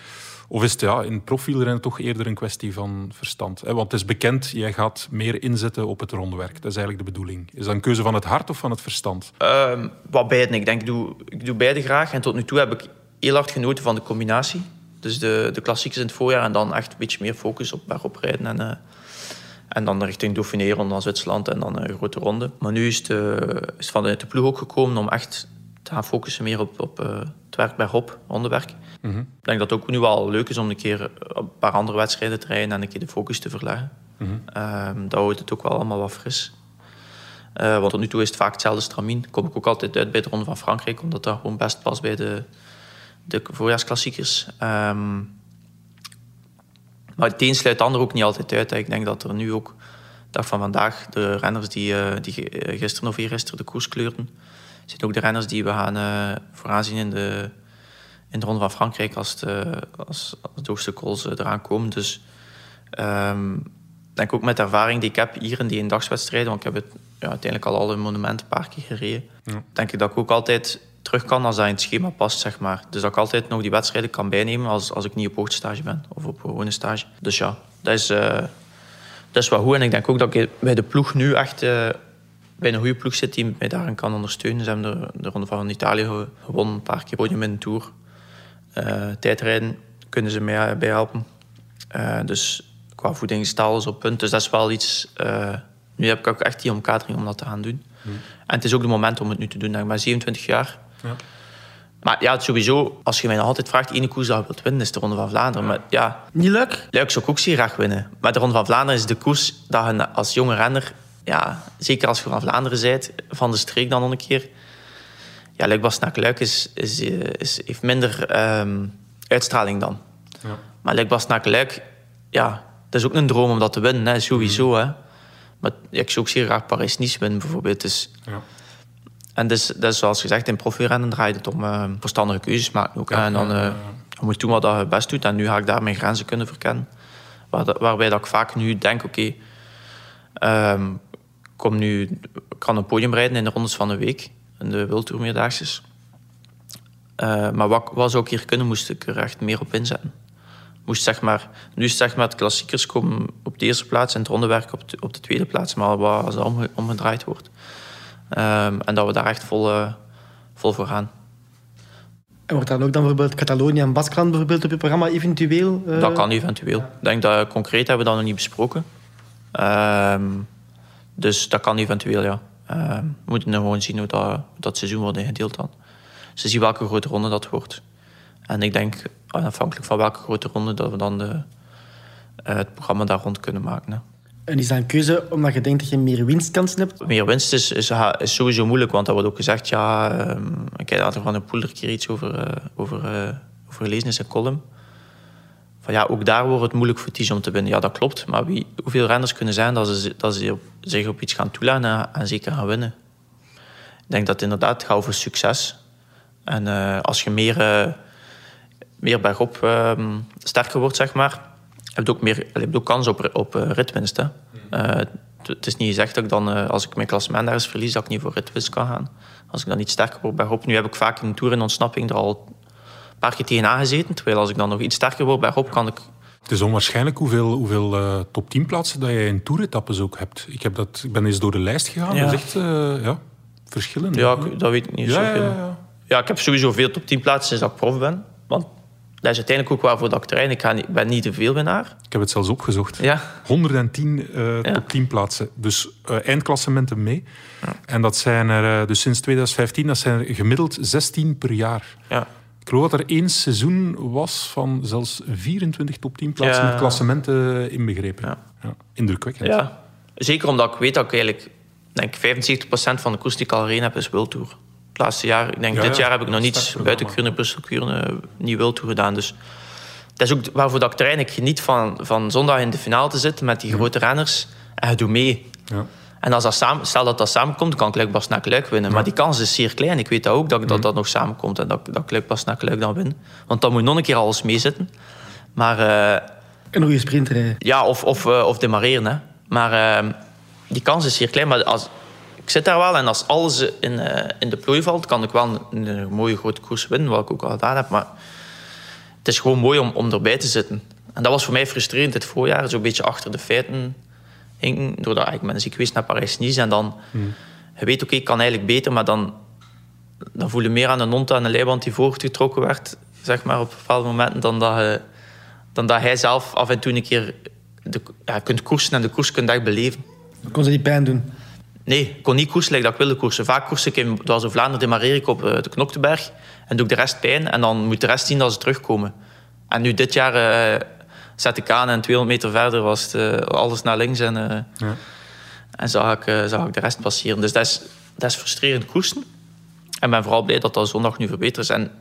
Of is het ja, in profielrennen toch eerder een kwestie van verstand? Want het is bekend, jij gaat meer inzetten op het rondewerk. Dat is eigenlijk de bedoeling. Is dat een keuze van het hart of van het verstand? Uh, wat beide. Ik denk, ik doe, ik doe beide graag. En tot nu toe heb ik heel hard genoten van de combinatie. Dus de, de klassiekers in het voorjaar en dan echt een beetje meer focus op bergop rijden en... Uh, en dan richting Dauphiné, rond naar Zwitserland en dan een grote ronde. Maar nu is het, uh, is vanuit de ploeg ook gekomen om echt te gaan focussen meer op, op uh, het werk bergop, rondewerk. Mm -hmm. Ik denk dat het ook nu wel leuk is om een keer een paar andere wedstrijden te rijden en een keer de focus te verleggen. Mm -hmm. um, dat houdt het ook wel allemaal wat fris. Uh, want tot nu toe is het vaak hetzelfde stramien. Kom ik ook altijd uit bij de Ronde van Frankrijk, omdat dat gewoon best past bij de, de voorjaarsklassiekers. Um, maar het een sluit het ander ook niet altijd uit. Ik denk dat er nu ook, dag van vandaag, de renners die, uh, die gisteren of eergisteren de koers kleurden, zijn ook de renners die we gaan uh, vooraan zien in de, in de Ronde van Frankrijk als, uh, als, als de obstacles eraan komen. Dus um, ik denk ook met de ervaring die ik heb hier in die eendagswedstrijden, want ik heb het ja, uiteindelijk al alle monumenten een paar keer gereden, ja. denk ik dat ik ook altijd terug kan als dat in het schema past, zeg maar. Dus dat ik altijd nog die wedstrijden kan bijnemen als, als ik niet op hoogtestage ben of op gewone stage. Dus ja, dat is, uh, dat is wel goed. En ik denk ook dat ik bij de ploeg nu echt uh, bij een goede ploeg zit die mij daarin kan ondersteunen. Ze hebben de, de Ronde van Italië gewonnen, een paar keer podium in de Tour. Uh, tijdrijden kunnen ze mij bij helpen. dus qua voeding staat alles op punt. Dus dat is wel iets... nu heb ik ook echt die omkadering om dat te gaan doen. Hmm. En het is ook het moment om het nu te doen. Ik ben 27 jaar. Ja. Maar ja, sowieso, als je mij nog altijd vraagt, ene koers dat je wilt winnen, is de Ronde van Vlaanderen. Maar ja... Niet leuk? Leuk zou ik ook zeer graag winnen. Maar de Ronde van Vlaanderen is de koers dat je als jonge renner... Ja, zeker als je van Vlaanderen bent, van de streek dan nog een keer... Ja, Luik Bastenaak Luik is, is, is, heeft minder um, uitstraling dan. Ja. Maar Luik Bastenaak Luik, ja, dat is ook een droom om dat te winnen, hè, sowieso. Mm. Hè. Maar ja, ik zou ook zeer graag Parijs-Nice winnen, bijvoorbeeld. Dus, ja. En dus, dus zoals gezegd, in profirennen draait het om uh, verstandige keuzes maken ook. Ja, en dan uh, je moet doen wat je best doet. En nu ga ik daar mijn grenzen kunnen verkennen. Waar, waarbij dat ik vaak nu denk, oké... Okay, um, kom nu, ik kan een podium rijden in de rondes van de week. In de Wildtourmeerdaagses. Uh, maar wat, wat zou ik hier kunnen, moest ik er echt meer op inzetten. Moest, zeg maar, nu is zeg maar, het klassiekers komen op de eerste plaats en het rondewerk op de, op de tweede plaats. Maar wat als dat omge, omgedraaid wordt. Um, en dat we daar echt vol, uh, vol voor gaan. En wordt dan ook dan bijvoorbeeld Catalonië en Baskeland bijvoorbeeld op je programma eventueel? eh? Dat kan eventueel. Ik denk dat concreet hebben we dat nog niet besproken. Ehm, dus dat kan eventueel, ja. Ehm, we moeten nu gewoon zien hoe dat, dat seizoen wordt ingedeeld dan. Ze zien welke grote ronde dat wordt. En ik denk, afhankelijk van welke grote ronde, dat we dan de, eh, het programma daar rond kunnen maken. Hè. En is dat een keuze omdat je denkt dat je meer winstkansen hebt? Meer winst is, is, is sowieso moeilijk, want er wordt ook gezegd, ja, ik heb er van een poel een keer iets over, uh, over, uh, over gelezen in zijn column. Van ja, ook daar wordt het moeilijk voor Tige om te winnen. Ja, dat klopt. Maar wie, hoeveel renners kunnen zijn dat ze, dat ze op, zich op iets gaan toelaten en, zeker gaan winnen? Ik denk dat het inderdaad gaat over succes. En uh, als je meer, meer bergop um, sterker wordt, zeg maar, heb je ook, meer, je hebt ook kans op, op uh, ritwinst. Hè. Uh, het is niet gezegd dat ik dan, uh, als ik mijn klassement ergens verlies, dat ik niet voor ritwinst kan gaan. Als ik dan niet sterker word bergop. Nu heb ik vaak in de Tour in ontsnapping er al een paar keer tegenaan gezeten. Terwijl als ik dan nog iets sterker word bergop, kan ik... Het is onwaarschijnlijk hoeveel, hoeveel uh, top 10 plaatsen dat je in toeretappes ook hebt. Ik, heb dat, ik ben eens door de lijst gegaan. Ja. Dat is echt uh, ja, verschillend. Ja, ik, dat weet ik niet ja, zoveel. ja, ja. ja, ik heb sowieso veel top 10 plaatsen sinds dat ik prof ben. Want dat is uiteindelijk ook waarvoor dat ik train. Ik, ga niet, ben niet te veel winnaar. Ik heb het zelfs opgezocht. Ja. 110 uh, Ja. top 10 plaatsen. Dus uh, eindklassementen mee. En dat zijn er, uh, dus sinds 2015, dat zijn er gemiddeld 16 per jaar. Ja. Ik geloof dat er één seizoen was van zelfs 24 top 10 plaatsen met klassementen inbegrepen. Ja. Ja. Indrukwekkend. ja. Zeker omdat ik weet dat ik eigenlijk... denk 75% van de koers die ik al gereden heb, is World Tour. Het laatste jaar, ik denk Ja, dit ja. jaar heb ik nog niets buiten Kuurne, Brussel, Kuurne, niet World Tour gedaan. Dus dat is ook waarvoor dat ik train. Ik geniet van, van zondag in de finale te zitten met die grote renners. En je doet mee. Ja. En als dat samen, stel dat dat samenkomt, dan kan ik Luik Basnak Luik winnen. Maar die kans is zeer klein. Ik weet dat ook, dat dat, dat nog samenkomt en dat, dat ik Luik Basnak Luik dan win. Want dan moet nog een keer alles meezitten. Maar eh, Een goede sprinter. hè. ja, of, of, eh, of demareren. Hè. Maar eh, die kans is zeer klein. Maar als, ik zit daar wel en als alles in, eh, in de plooi valt, kan ik wel een, een mooie grote koers winnen, wat ik ook al gedaan heb. Maar het is gewoon mooi om, om erbij te zitten. En dat was voor mij frustrerend dit voorjaar, zo'n beetje achter de feiten hinken. Doordat ik ben ziek geweest naar Parijs-Nice en dan... Je weet, oké, ik kan eigenlijk beter, maar dan, dan voel je meer aan een hond aan een leiband die voortgetrokken werd, zeg maar, op bepaalde momenten, dan dat, je, dan dat hij zelf af en toe een keer de, ja, kunt koersen en de koers kunt echt beleven. Kon ze die pijn doen? Nee, ik kon niet koersen like dat ik wilde koersen. Vaak koers ik in zoals in Vlaanderen demareer ik op eh, de Knokteberg en doe ik de rest pijn en dan moet de rest zien dat ze terugkomen. En nu dit jaar eh, zet ik aan en 200 meter verder was het, eh, alles naar links en, eh, Ja. en zag, ik, zag ik de rest passeren. Dus dat is, dat is frustrerend koersen. En ben vooral blij dat dat zondag nu verbeterd is. En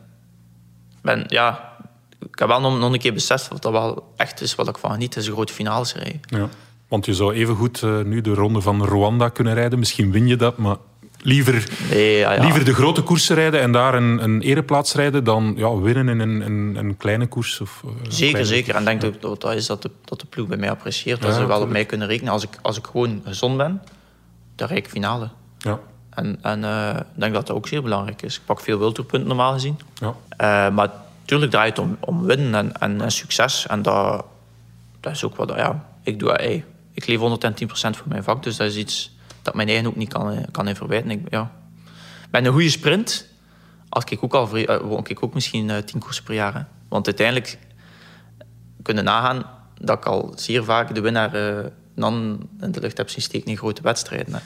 ben, ja, ik heb wel nog, nog een keer beseft wat dat wel echt is wat ik van geniet. Is een grote finales rijden. Ja. Want je zou evengoed uh, nu de ronde van Rwanda kunnen rijden. Misschien win je dat, maar liever, Nee, ja, ja. liever de grote koersen rijden en daar een, een ereplaats rijden dan ja, winnen in een, een, een kleine koers. Of, een Zeker, kleine- zeker. En denk dat dat is dat de, dat de ploeg bij mij apprecieert. Dat ze wel op mij kunnen rekenen. Als ik, als ik gewoon gezond ben, dan rijd ik finale. Ja, En, en eh, ik denk dat dat ook zeer belangrijk is. Ik pak veel wildtoerpunten normaal gezien. ja. Eh, maar natuurlijk draait het om, om winnen en, en, en succes. En dat, dat is ook wat... Ja, ik, doe, hey, ik leef 110% voor mijn vak. Dus dat is iets dat mijn eigen ook niet kan, eh, kan in verwijten. Ik, ja. Bij een goede sprint had ik ook al eh, won ik ook misschien eh, tien koersen per jaar. Want uiteindelijk kunnen nagaan dat ik al zeer vaak de winnaar eh, dan in de lucht heb zien steken in grote wedstrijden. Hè.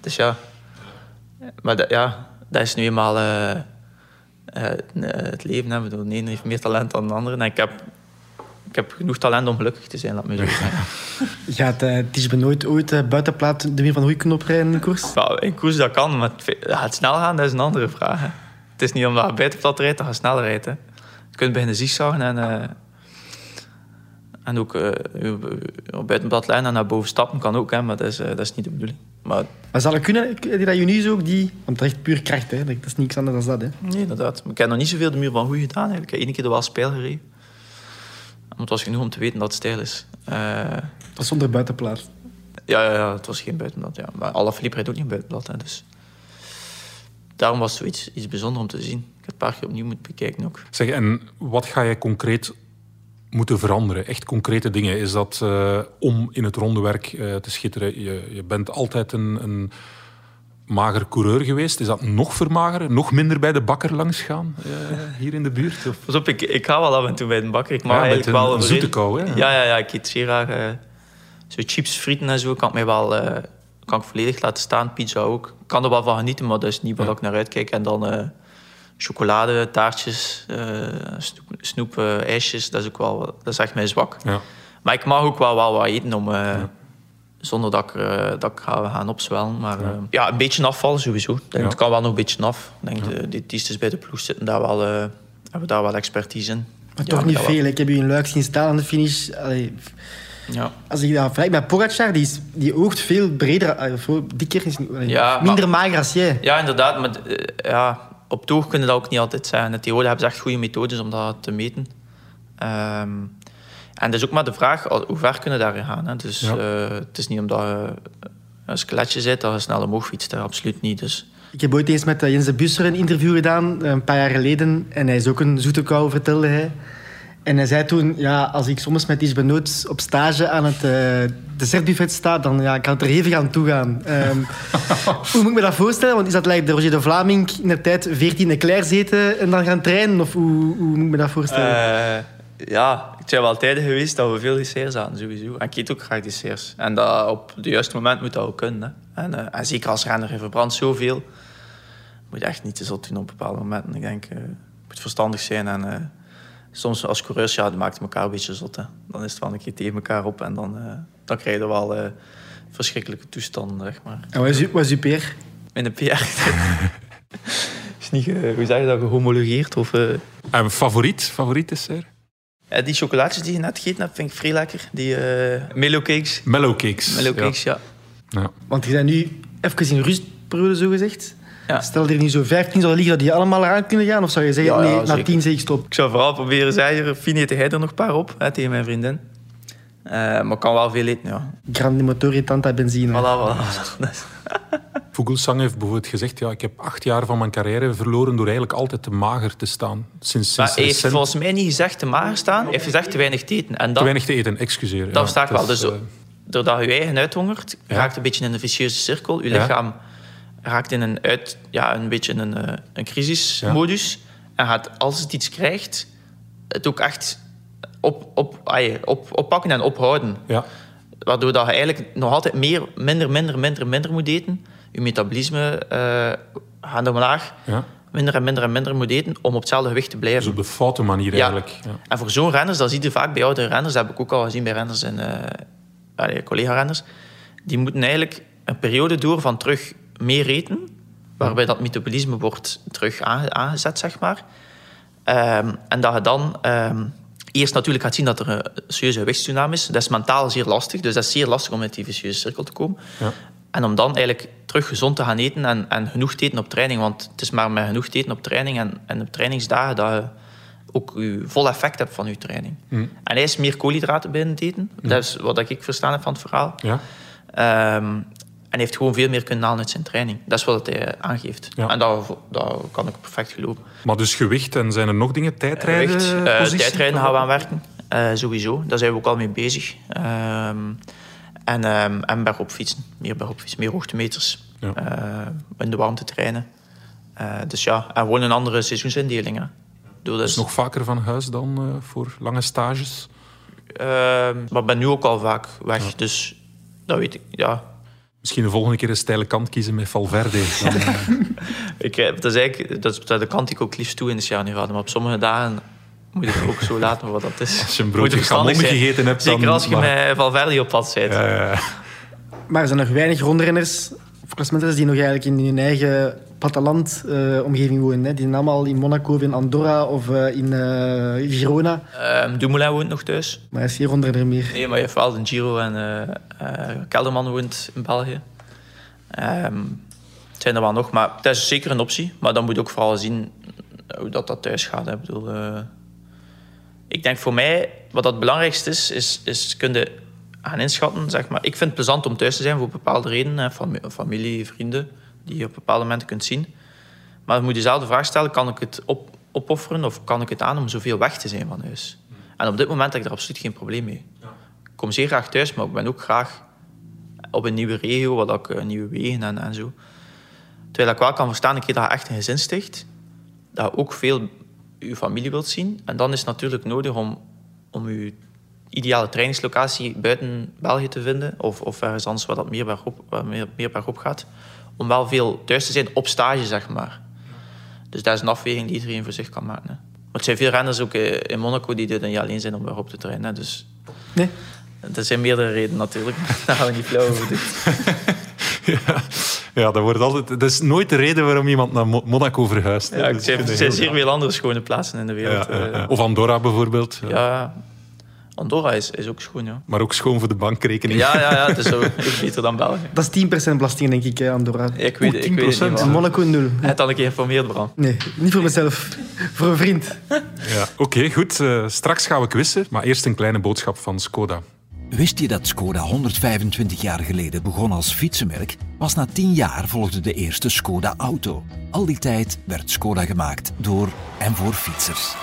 Dus ja, maar dat, ja, dat is nu eenmaal eh, eh, het leven. Hè. Ik bedoel, De ene heeft meer talent dan de andere. En ik heb, ik heb genoeg talent om gelukkig te zijn, laat me zo zeggen. Gaat uh, Ties nooit ooit uh, buitenplaat de Meer van Hoei oprijden in de koers? Ja, in koers dat kan, maar het, het snel gaan dat is een andere vraag. Hè. Het is niet omdat je buitenplat rijdt dat je sneller rijdt. Hè. Je kunt beginnen zigzaggen en, eh, en ook uh, op buitenplat lijnen en naar boven stappen kan ook, hè, maar dat is, uh, dat is niet de bedoeling. Maar, Maar zal het kunnen, die dat Junius ook, die... Want dat is echt puur kracht, hè. Dat is niks anders dan dat, hè. nee, inderdaad. Maar ik heb nog niet zoveel de muur van goed gedaan. Eigenlijk. Ik heb één keer de wel speel gereden. Het was genoeg om te weten dat het stijl is. Uh, dat is zonder buitenplaat. Ja, ja, ja, het was geen buitenblad. Ja. Maar alle rijdt ook niet buitenblad. Hè, dus. Daarom was het zoiets iets bijzonders om te zien. Ik heb het een paar keer opnieuw moeten bekijken ook. Zeg, en wat ga je concreet moeten veranderen? Echt concrete dingen. Is dat uh, om in het rondewerk uh, te schitteren? Je, je, bent altijd een, een mager coureur geweest. Is dat nog vermageren? Nog minder bij de bakker langs gaan eh, hier in de buurt? Of? Pas op, ik, ik ga wel af en toe bij de bakker. Ik mag Ja, eigenlijk een- wel... een zoete kou, hè? Ja, ja, ja. Ik eet zeer graag... eh, zo chips, frieten en zo kan ik mij wel... eh, kan ik volledig laten staan. Pizza ook. Ik kan er wel van genieten, maar dat is niet waar ik naar uitkijk. En dan chocolade, taartjes, snoep, snoep ijsjes. Dat is ook wel... Dat is echt mijn zwak. Ja. Maar ik mag ook wel, wel wat eten om... Zonder dat ik, eh, dat ik ga gaan opzwellen. Maar ja. ja, een beetje afvallen sowieso. Ik denk, Ja. Het kan wel nog een beetje af. Ik denk, de diëtistes bij de ploeg zitten daar wel, eh, hebben daar wel expertise in. Maar Ja, toch niet wel. veel. Ik heb u in Luik zien staan aan de finish. Allee, Ja. als ik dat vergelijk met Pogacar, die, is, die oogt veel breder, veel dikker, is, Ja, maar- minder mager als jij. ja, inderdaad. Maar eh, ja, op het oog kunnen dat ook niet altijd zijn. In theorie hebben ze echt goede methodes om dat te meten. Ehm, en dat is ook maar de vraag, hoe ver kunnen daarin gaan. Hè? Dus Ja. eh, het is niet omdat je een skeletje zit dat je snel omhoog fietst. hè. Absoluut niet. Dus Ik heb ooit eens met eh, Jens de Busser een interview gedaan, eh, een paar jaar geleden. En hij is ook een zoete kou, vertelde hij. En hij zei toen, ja, als ik soms met iets benoot op stage aan het uh, dessertbuffet sta, dan ja, kan het er hevig aan toe gaan. Ehm, hoe moet ik me dat voorstellen? Want is dat lijkt de Roger de Vlaming in de tijd 14 Leclerc zeten en dan gaan trainen? Of hoe, hoe moet ik me dat voorstellen? Eh, ja, het zijn wel tijden geweest dat we veel desserts hadden, sowieso. En ik eet ook graag desserts. En dat op het juiste moment moet dat ook kunnen. Hè. En, eh, en zeker als renner, je verbrandt zoveel. Je moet echt niet te zot doen op bepaalde momenten. Ik denk, het moet verstandig zijn. En eh, soms als coureurs, ja, die maakt elkaar een beetje zot. Hè. Dan is het wel een keer tegen elkaar op. En dan, eh, dan krijg je wel eh, verschrikkelijke toestanden, zeg maar. En wat is, wat is uw peer? In de PR. is niet, hoe zeg je dat, gehomologeerd? Of, eh, En favoriet? Favoriet is er? Ja, die chocolaatjes die je net gegeten hebt, vind ik vrij lekker. Die eh Melo cakes. Mellow cakes. Melo cakes, ja. Ja. Ja. Want je bent nu even in rustperiode, zo gezegd. Ja. Stel er nu zo 15 zou liggen, dat die allemaal eraan kunnen gaan? Of zou je zeggen, Ja, ja, nee, na zeker. 10 zeg ik stop? Ik zou vooral proberen zeggen, Fien eet jij er nog een paar op, hè, tegen mijn vriendin. Eh, maar ik kan wel veel eten, ja. Grande motor tanta benzine. Voilà, voilà. Vogelsang heeft bijvoorbeeld gezegd, ja, ik heb acht jaar van mijn carrière verloren door eigenlijk altijd te mager te staan. Sinds, Maar sinds hij heeft recent volgens mij niet gezegd te mager staan, hij heeft gezegd te weinig te eten. En te dat, weinig te eten, excuseer. dat ja, versta ik het wel. Dus eh, doordat je je eigen uithongert, Ja. raakt een beetje in een vicieuze cirkel. Je Ja. lichaam raakt in een, uit, ja, een beetje in een, eh, een crisismodus. En gaat, als het iets krijgt, het ook echt op, op, ah, op, oppakken en ophouden. ja. Waardoor dat je eigenlijk nog altijd meer, minder, minder, minder, minder moet eten. Je metabolisme eh gaat omlaag. Ja. Minder en minder en minder moet eten om op hetzelfde gewicht te blijven. Dus op de foute manier eigenlijk. Ja. En voor zo'n renners, dat zie je vaak bij oudere renners, dat heb ik ook al gezien bij renners en eh, collega-renners, die moeten eigenlijk een periode door van terug meer eten, waarbij dat metabolisme wordt terug aange- aangezet, zeg maar. Ehm, en dat je dan ehm, eerst natuurlijk gaat zien dat er een serieuze gewichtstoename is. Dat is mentaal zeer lastig, dus dat is zeer lastig om uit die vicieuze cirkel te komen. Ja. En om dan eigenlijk terug gezond te gaan eten en, en genoeg te eten op training. Want het is maar met genoeg te eten op training en, en op trainingsdagen dat je ook je vol effect hebt van je training. En hij is meer koolhydraten binnen het eten. Dat is wat ik verstaan heb van het verhaal. Ja. Ehm, en heeft gewoon veel meer kunnen halen uit zijn training. Dat is wat hij aangeeft. Ja. En dat, dat kan ik perfect geloven. Maar dus gewicht en zijn er nog dingen? Tijdrijden? Gewicht, eh, tijdrijden gaan we aan werken. Eh, sowieso. Daar zijn we ook al mee bezig. Ehm, en, ehm en bergop fietsen. Meer bergop fietsen. Meer hoogtemeters. Ja. Eh, in de warmte trainen. Eh, dus ja, en gewoon een andere seizoensindeling. hè. Ik Dus nog vaker van huis dan eh, voor lange stages? Ehm, maar ik ben nu ook al vaak weg. Dus dat weet ik. Ja, Misschien de volgende keer een steile kant kiezen met Valverde. Dan, Ik, eh, dat is eigenlijk dat is de kant die ik ook liefst toe in de Sjanuade. Maar op sommige dagen moet ik het ook zo laten wat dat is. Als je een Moet broodje zijn. gegeten hebt, Zeker dan als je mag- met Valverde op pad bent. Ja, ja, ja. Maar er zijn nog weinig rondrenners of klassementrenners die nog eigenlijk in hun eigen platteland-omgeving wonen. Hè. Die zijn allemaal in Monaco of in Andorra of eh, in eh, Girona. Ehm, Dumoulin woont nog thuis. Maar hij is geen rondrenner meer. Nee, maar je hebt wel de Giro en eh, eh, Kelderman woont in België. Ehm, het zijn er wel nog, maar het is zeker een optie. Maar dan moet je ook vooral zien hoe dat, dat thuis gaat. hè. Ik, bedoel, eh, ik denk voor mij, wat het belangrijkste is, is, is kunnen gaan inschatten. Zeg maar. Ik vind het plezant om thuis te zijn voor bepaalde redenen. Familie, vrienden, die je op bepaalde momenten kunt zien. Maar je moet jezelf de vraag stellen, kan ik het op, opofferen of kan ik het aan om zoveel weg te zijn van huis? En op dit moment heb ik er absoluut geen probleem mee. Ik kom zeer graag thuis, maar ik ben ook graag op een nieuwe regio, wat ik eh, nieuwe wegen en, en zo. Terwijl ik wel kan verstaan, een keer dat je echt een gezin sticht, dat je ook veel je familie wilt zien. En dan is het natuurlijk nodig om, om je ideale trainingslocatie buiten België te vinden, of, of ergens anders waar dat meer bergop, waar meer, gaat, om wel veel thuis te zijn op stage, zeg maar. Dus dat is een afweging die iedereen voor zich kan maken. Hè. Maar er zijn veel renners ook eh, in Monaco die er niet alleen zijn om bergop te trainen. Hè. Dus Nee? er zijn meerdere redenen natuurlijk. Daar gaan we niet flauw over doen. Ja, ja dat, wordt altijd, dat is nooit de reden waarom iemand naar Mo- Monaco verhuist. Ja, er is zijn, er heel zijn zeer veel andere schone plaatsen in de wereld. Ja, ja, eh. ja. Of Andorra bijvoorbeeld. Ja. Ja, Andorra is, is ook schoon, ja. Maar ook schoon voor de bankrekening. Ja, ja, ja, het is ook beter dan België. Dat is 10% belasting, denk ik, hè, Andorra. Ik weet, ik weet het 10%. niet, En maar... Monaco nul. Hij had al een keer geïnformeerd, Bram. Nee, niet voor mezelf. voor een vriend. Ja. Oké, goed. Eh, straks gaan we quizzen. Maar eerst een kleine boodschap van Skoda. Wist je dat Skoda 125 jaar geleden begon als fietsenmerk? Pas na 10 jaar volgde de eerste Skoda auto. Al die tijd werd Skoda gemaakt door en voor fietsers.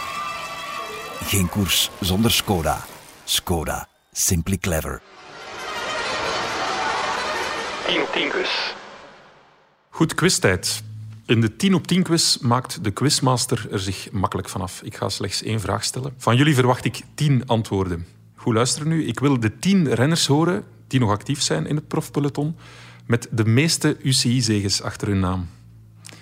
Geen koers zonder Skoda. Skoda. Simply clever. 10 op 10 quiz. Goed, quiztijd. In de 10 op 10 quiz maakt de quizmaster er zich makkelijk vanaf. Ik ga slechts één vraag stellen. Van jullie verwacht ik 10 antwoorden. Goed luisteren nu. Ik wil de 10 renners horen die nog actief zijn in het profpeloton met de meeste UCI-zegens achter hun naam.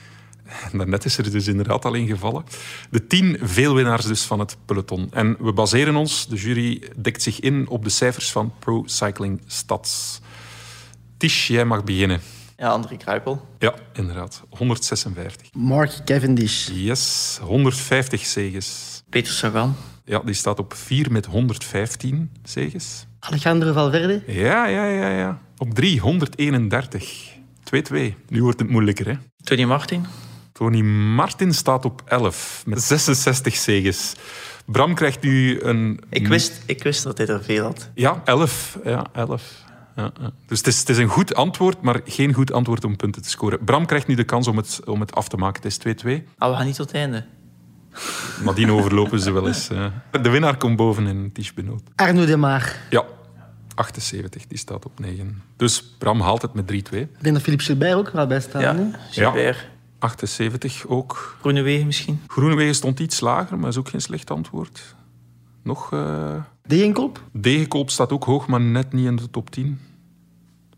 Daarnet is er dus inderdaad al één gevallen. De tien veelwinnaars dus van het peloton. En we baseren ons, de jury dekt zich in op de cijfers van Pro Cycling Stats. Tish, jij mag beginnen. Ja, André Kruipel. Ja, inderdaad. 156. Mark Cavendish. Yes, 150 zegens. Peter Sagan. Ja, die staat op 4 met 115 zegens. Alejandro Valverde. Ja, ja, ja, ja. Op 3, 131. 2-2. Nu wordt het moeilijker, hè. Tony Martin. Tony Martin staat op 11 met 66 zegens. Bram krijgt nu een... Ik wist, ik wist dat hij er veel had. Ja, 11. Ja, 11. Ja, ja. Dus het is, het is een goed antwoord, maar geen goed antwoord om punten te scoren. Bram krijgt nu de kans om het, om het af te maken. Het is 2-2. Ah, we gaan niet tot het einde. Nadien overlopen ze wel eens. eh. De winnaar komt boven in Tisch Benoot. Arno de Maar. Ja, 78. Die staat op 9. Dus Bram haalt het met 3-2. Ik denk dat Philippe Gilbert ook wel bij staat. Ja, hè? Gilbert. 78 ook. Groenewegen misschien. Groenewegen stond iets lager, maar is ook geen slecht antwoord. Nog... eh Degenkolb. Degenkolb staat ook hoog, maar net niet in de top 10.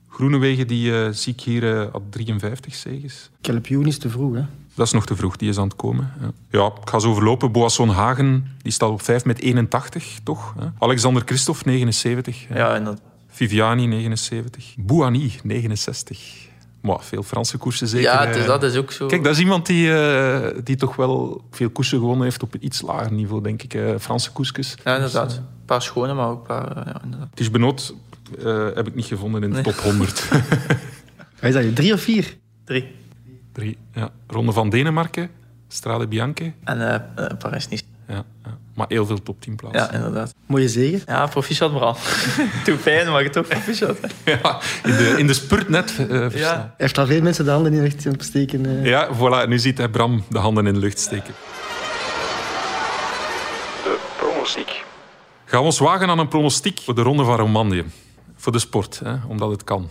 Groenewegen die, eh, zie ik hier eh, had 53 zegens. Kelpioen is te vroeg, hè. Dat is nog te vroeg, die is aan het komen. Ja, ja ik ga zo overlopen. Boasson Hagen die staat op 5 met 81, toch? hè? Alexander Christophe, 79. Ja, en dat, Viviani, 79. Bouhanni, 69. Maar veel Franse koersen zeker. ja dat is ook zo. Kijk, dat is iemand die, eh, die toch wel veel koersen gewonnen heeft op een iets lager niveau, denk ik. eh, Franse koersjes. Ja, inderdaad. Een paar schone, maar ook een paar... eh, Ja, inderdaad. Het is benoot, eh, heb ik niet gevonden in de Nee. top 100. Wat is dat? Drie of vier? Drie. Drie. Ja. Ronde van Denemarken, Strade Bianche. En eh eh, Parijs-Nice. Ja, ja. Maar heel veel top 10 plaatsen. Ja, inderdaad. Mooie zegen. Ja, proficiat, Bram. Doe pijn, maar je toch proficiat. Ja, in, de, in de spurt net eh, versneld. Ja. Hij heeft al veel mensen de handen in echt opsteken. eh. Ja, voilà. Nu ziet hij Bram de handen in de lucht steken. De pronostiek. Gaan we ons wagen aan een pronostiek voor de Ronde van Romandie. Voor de sport, hè, omdat het kan.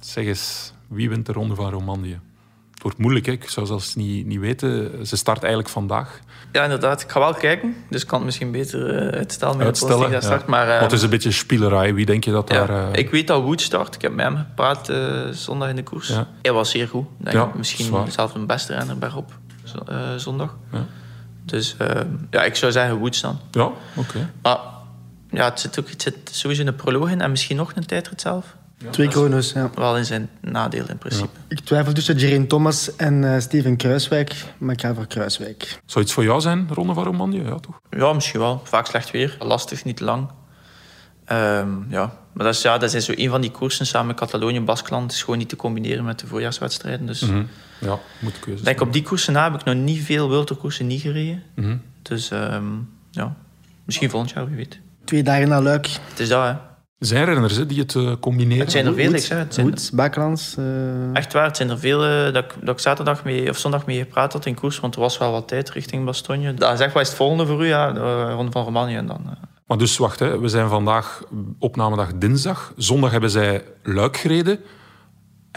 Zeg eens, wie wint de Ronde van Romandie? Het wordt moeilijk, hè? ik zou zelfs niet, niet weten. Ze start eigenlijk vandaag. Ja, inderdaad. Ik ga wel kijken. Dus ik kan het misschien beter eh, uitstellen met Uitstellen. de dat start. Maar Want het is een beetje spielerij. Wie denk je dat ja, daar... eh, ik weet dat Wood start. Ik heb met hem gepraat eh, zondag in de koers. Ja. Hij was zeer goed. Denk Ja, misschien zwaar. zelfs een beste renner bergop zo- zondag. Ja. Dus eh, ja, ik zou zeggen Woods dan. Ja, oké. Maar ja, het zit, ook, het zit sowieso een proloog in en misschien nog een tijdrit zelf. Twee chrono's, ja. Wel in zijn nadeel in principe. Ik twijfel tussen Geraint Thomas en eh, Steven Kruiswijk, maar ik ga voor Kruiswijk. Zou iets voor jou zijn, Ronde van Romandie? Ja, toch? Ja, misschien wel. Vaak slecht weer. Lastig, niet lang. Ehm, ja. Maar dat is, ja, dat is zo een van die koersen samen met Catalonië Baskeland. is gewoon niet te combineren met de voorjaarswedstrijden. Dus Mhm. Ja, moet keuze ik denk op die koersen na heb ik nog niet veel wilterkoersen niet gereden. Mhm. Dus ehm, ja, misschien volgend jaar, wie weet. Twee dagen na Luik. Het is dat, hè. Er zijn renners hè, die het eh, combineren. Het zijn er veel, zeg het. zijn Woods, Bakelands. eh, Echt waar, het zijn er veel eh, dat, ik, dat ik zaterdag mee, of zondag mee gepraat had in koers, want er was wel wat tijd richting Bastogne. Dat is echt wat is het volgende voor u, ja, de Ronde van Romanië en dan. Maar dus wacht, hè. we zijn vandaag opnamedag dinsdag. Zondag hebben zij Luik gereden.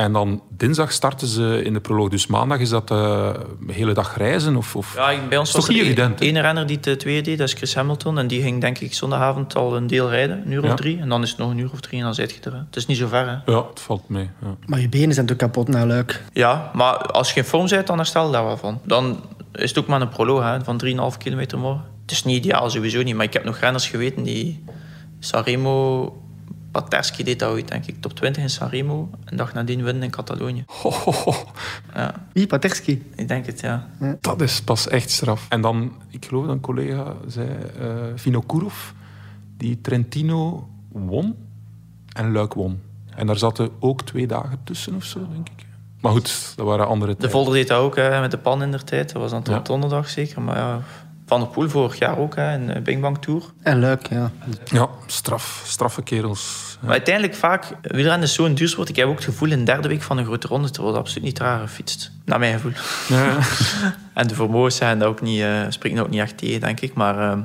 En dan dinsdag starten ze in de proloog. Dus maandag is dat eh, een hele dag reizen? Of, of... Ja, bij ons is was toch niet er evident? één renner die het tweede deed, dat is Chris Hamilton. En die ging denk ik zondagavond al een deel rijden, een uur Ja. of drie. En dan is het nog een uur of drie en dan zit je er. hè. Het is niet zo ver, hè. Ja, het valt mee. Ja. Maar je benen zijn toch kapot na luik. Ja, maar als je in vorm bent, dan herstel je daar wel van. Dan is het ook maar een proloog hè, van 3,5 kilometer morgen. Het is niet ideaal, sowieso niet. Maar ik heb nog renners geweten die... Sanremo... Paterski deed dat ooit, denk ik. Top 20 in Sanremo. En dag nadien winnen in Catalonië. Ho, ho, ho. Ja, Wie, Paterski? ik denk het, ja. Dat is pas echt straf. En dan, ik geloof dat een collega zei, eh Vinokourov, die Trentino won en Luik won. En daar zaten ook twee dagen tussen of zo, denk ik. Maar goed, dat waren andere De tijden. Volder deed dat ook hè, met de pan in der tijd. Dat was dan tot Ja. donderdag zeker. Maar ja, Van der Poel vorig jaar ook hè, in de Bing Bang Tour. En luik, ja. Ja, straf. Straffe kerels. Ja. Maar uiteindelijk vaak, wielrennen is zo'n duursport. Ik heb ook het gevoel in de derde week van een grote ronde te worden absoluut niet raar gefietst. Naar mijn gevoel. Ja. En de vermogens zijn dat ook niet, eh spreken dat ook niet echt tegen, denk ik. Maar eh,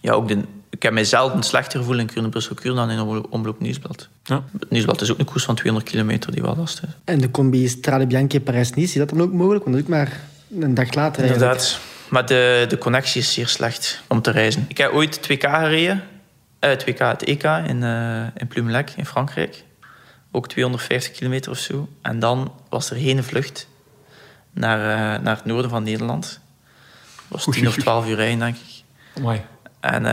ja, ook de, ik heb mijzelf een slechter gevoel in Kuurne Brussel Kuur dan in Omloop, Omloop Nieuwsblad. Ja. Het Nieuwsblad is ook een koers van 200 kilometer die wel last is. En de combi Strade Bianche Parijs-Nice, is dat dan ook mogelijk? Want dat is ook maar een dag later eigenlijk. Inderdaad. Maar de, de connectie is zeer slecht om te reizen. Ik heb ooit 2K gereden. Eh 2K, het EK in, eh in Plumelec in Frankrijk. Ook 250 kilometer of zo. En dan was er geen vlucht naar, eh, naar het noorden van Nederland. Dat was Oei, 10 of oei. 12 uur rijden, denk ik. Amai. En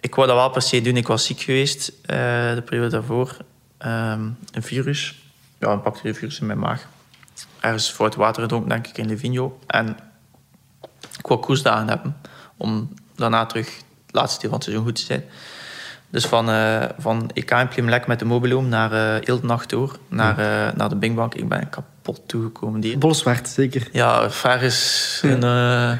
ik wou dat wel per se doen. Ik was ziek geweest de periode daarvoor. Ehm, een virus. Ja, een bacterievirus in mijn maag. Ergens fout water gedronken, denk ik, in Livigno. En ik wou koersdagen hebben. Om daarna terug het laatste deel van het seizoen goed te zijn. Dus van, eh van EK in Plimlek met de mobiloom naar eh heel de nacht door. Naar, eh, naar de Bingbank. Ik ben kapot toegekomen. Die, Bolzwart, zeker. ja, ver is een... eh.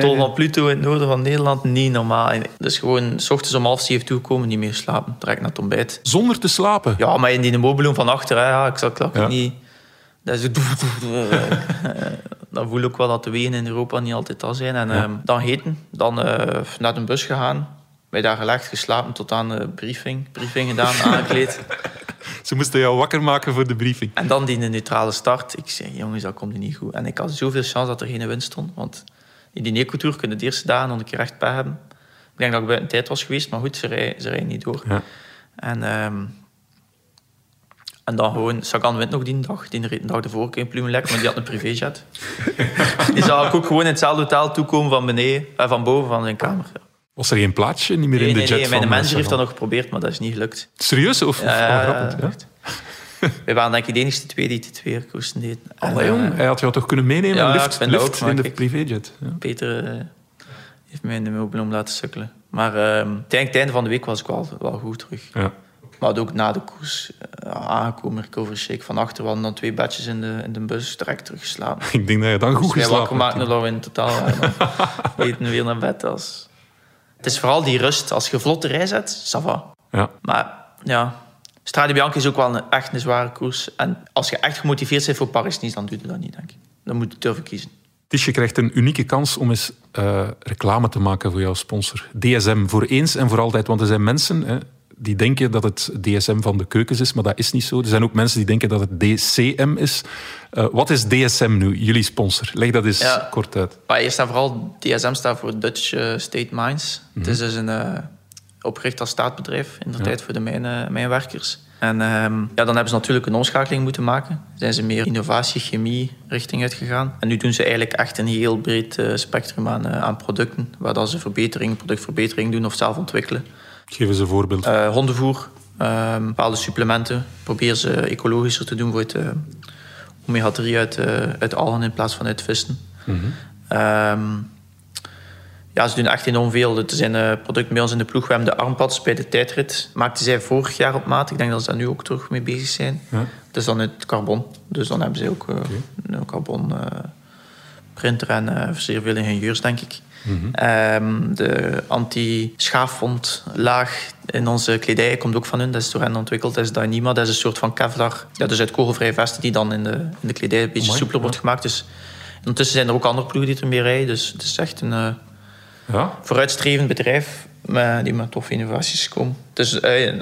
Tol van Pluto in het noorden van Nederland, niet normaal. Dus gewoon, s ochtends om half zeven toekomen, niet meer slapen. Direct naar het ontbijt. Zonder te slapen. Ja, maar in die mobiloom van achter, hè, ja, ik zal ik Ja. niet... Dat is dan voel ik ook wel dat de wegen in Europa niet altijd al zijn. En Ja. ehm, dan eten, dan eh, naar de bus gegaan. Bij daar gelegd, geslapen tot aan de briefing. Briefing gedaan, aangekleed. Ze moesten jou wakker maken voor de briefing. En dan die neutrale start. Ik zei, jongens, dat komt niet goed. En ik had zoveel chance dat er geen wind stond. Want in die ecotour kunnen de eerste dagen nog een keer echt pech hebben. Ik denk dat ik buiten tijd was geweest, maar goed, ze rijden, ze rijden niet door. Ja. En, ehm, en dan gewoon, Sagan wint nog die dag. Die reed een dag ervoor in Plumelec, maar die had een privéjet. die zag ik ook gewoon in hetzelfde hotel toekomen van beneden, eh, van boven van zijn kamer. Was er geen plaatsje niet meer in Nee, de jet nee, van mijn manager Sagan? heeft dat nog geprobeerd, maar dat is niet gelukt. Serieus? Of, Ja. Wij waren denk ik de enigste twee die het twee koersen deden. En, Allee, jong. eh, Hij had jou toch kunnen meenemen? Ja, lift lift ook, in de privéjet. Ja. Peter eh, heeft mij in de mobiloom laten sukkelen. Maar eh, uiteindelijk, het einde van de week was ik wel, wel goed terug. Ja. Maar ook na de koers eh, aangekomen, shake van achter. We hadden dan twee bedjes in de, in de bus, direct teruggeslapen. Ik denk dat je dan goed Dus wij wakker geslapen hebt. we in totaal eten we weer naar bed. Als... Het is vooral die rust. Als je vlot de rij zet, ça va. Ja. Maar ja, Strade Bianca is ook wel een, echt een zware koers. En als je echt gemotiveerd bent voor Paris-Nice, dan doe je dat niet, denk ik. Dan moet je durven kiezen. Tisje krijgt een unieke kans om eens eh, reclame te maken voor jouw sponsor. DSM, voor eens en voor altijd. Want er zijn mensen hè, die denken dat het DSM van de keukens is, maar dat is niet zo. Er zijn ook mensen die denken dat het DCM is. Eh, wat is DSM nu, jullie sponsor? Leg dat eens Ja. kort uit. Maar eerst en vooral, DSM staat voor Dutch eh, State Mines. Het is dus een eh, opgericht als staatbedrijf in de Ja. tijd voor de mijn, mijnwerkers. En ehm, ja, dan hebben ze natuurlijk een omschakeling moeten maken. Zijn ze meer innovatie, chemie richting uitgegaan. En nu doen ze eigenlijk echt een heel breed spectrum aan, aan producten. Waar dat ze verbetering, productverbetering doen of zelf ontwikkelen. Geef eens een voorbeeld. Eh, hondenvoer, ehm, bepaalde supplementen. Probeer ze ecologischer te doen voor het omega-3 uit, eh, uit algen in plaats van uit vissen. Ehm, ja, ze doen echt enorm veel. Er zijn eh, producten bij ons in de ploeg. We hebben de armpads bij de tijdrit. Maakten zij vorig jaar op maat. Ik denk dat ze daar nu ook terug mee bezig zijn. Ja. Dat is dan het carbon. Dus dan hebben ze ook eh, een carbon eh, printer en eh, zeer veel ingenieurs, denk ik. Ehm, de anti-schaafwondlaag in onze kledij komt ook van hun. Dat is door hen ontwikkeld. Dat is Dyneema. Dat is een soort van Kevlar. Ja, dus uit kogelvrije vesten die dan in de, in de kledij een beetje soepeler ja. wordt gemaakt. Dus ondertussen zijn er ook andere ploegen die er mee rijden. Dus het is echt een... eh, Ja? vooruitstrevend bedrijf met, die met toffe innovaties komen. Het is, eh,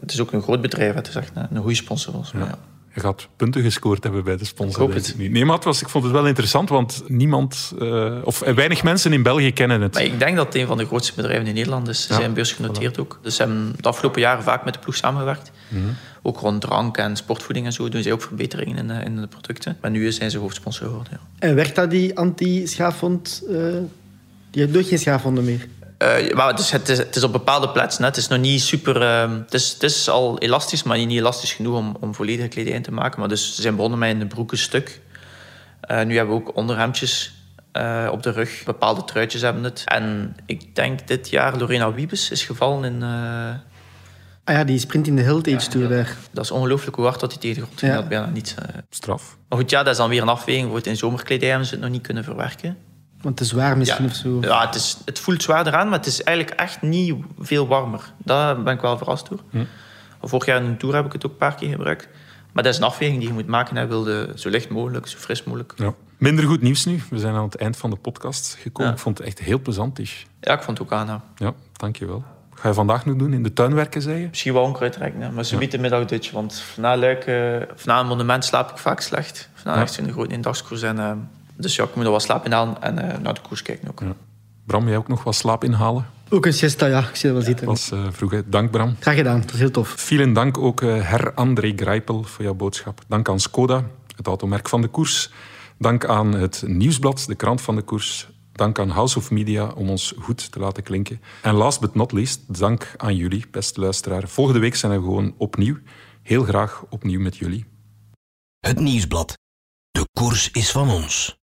het is ook een groot bedrijf, het is echt een, een goede sponsor. ja. Je gaat punten gescoord hebben bij de sponsor. Ik hoop denk het. niet. Nee, maar het was, ik vond het wel interessant, want niemand, eh, of weinig mensen in België kennen het. Maar ik denk dat het een van de grootste bedrijven in Nederland is. Ze Ja, zijn beursgenoteerd ook. Dus ze hebben de afgelopen jaren vaak met de ploeg samengewerkt. Mhm. Ook rond drank en sportvoeding en zo doen ze ook verbeteringen in, de- in de producten. Maar nu zijn ze hoofdsponsor geworden. Ja. En werkt dat, die anti-schaafwond? eh die doet geen schaafwonden meer. Eh, maar het, is, het, is, het is op bepaalde plaatsen. Hè. Het is nog niet super... ehm, het, is, het is al elastisch, maar niet elastisch genoeg om, om volledige kledij in te maken. Maar dus ze zijn begonnen met een broekenstuk. Eh nu hebben we ook onderhemdjes eh, op de rug. Bepaalde truitjes hebben het. En ik denk dit jaar Lorena Wiebes is gevallen in... eh, Ah ja, die sprint in de Heritage Tour daar. dat is ongelooflijk hoe hard dat hij tegen de grond ging. Ja. Dat bijna niet. eh. Straf. Maar goed, ja, dat is dan weer een afweging. Bijvoorbeeld in zomerkledij hebben ze het nog niet kunnen verwerken. Want te zwaar misschien ja, of zo. Ja, het, is, het voelt zwaarder aan, maar het is eigenlijk echt niet veel warmer. Daar ben ik wel verrast door. Vorig jaar in een tour heb ik het ook een paar keer gebruikt. Maar dat is een afweging die je moet maken. Hij wilde zo licht mogelijk, zo fris mogelijk. Ja. Minder goed nieuws nu. We zijn aan het eind van de podcast gekomen. Ja. Ik vond het echt heel plezant, Tish. Ja, ik vond het ook aangenaam. Ja, dankjewel. Wat ga je vandaag nog doen? In de tuin werken, zei je? Misschien wel onkruid trekken, maar ze biedt de middagdutje. Want na, Luik, of na een monument slaap ik vaak slecht. Of na Ja. echt een grote eendagskoers. En, eh, dus ja, ik moet er wel slaap in halen en eh, naar de koers kijken ook. Bram, jij ook nog wat slaap inhalen? Ook een siesta, ja. Ik zie dat wel zitten. Dat was eh, vroeg. hè. Dank, Bram. Graag gedaan, dat is heel tof. Vielen dank ook eh, her André Grijpel voor jouw boodschap. Dank aan Skoda, het automerk van de koers. Dank aan het Nieuwsblad, de krant van de koers. Dank aan House of Media om ons goed te laten klinken. En last but not least, dank aan jullie, beste luisteraar. Volgende week zijn we gewoon opnieuw. Heel graag opnieuw met jullie. Het Nieuwsblad. De koers is van ons.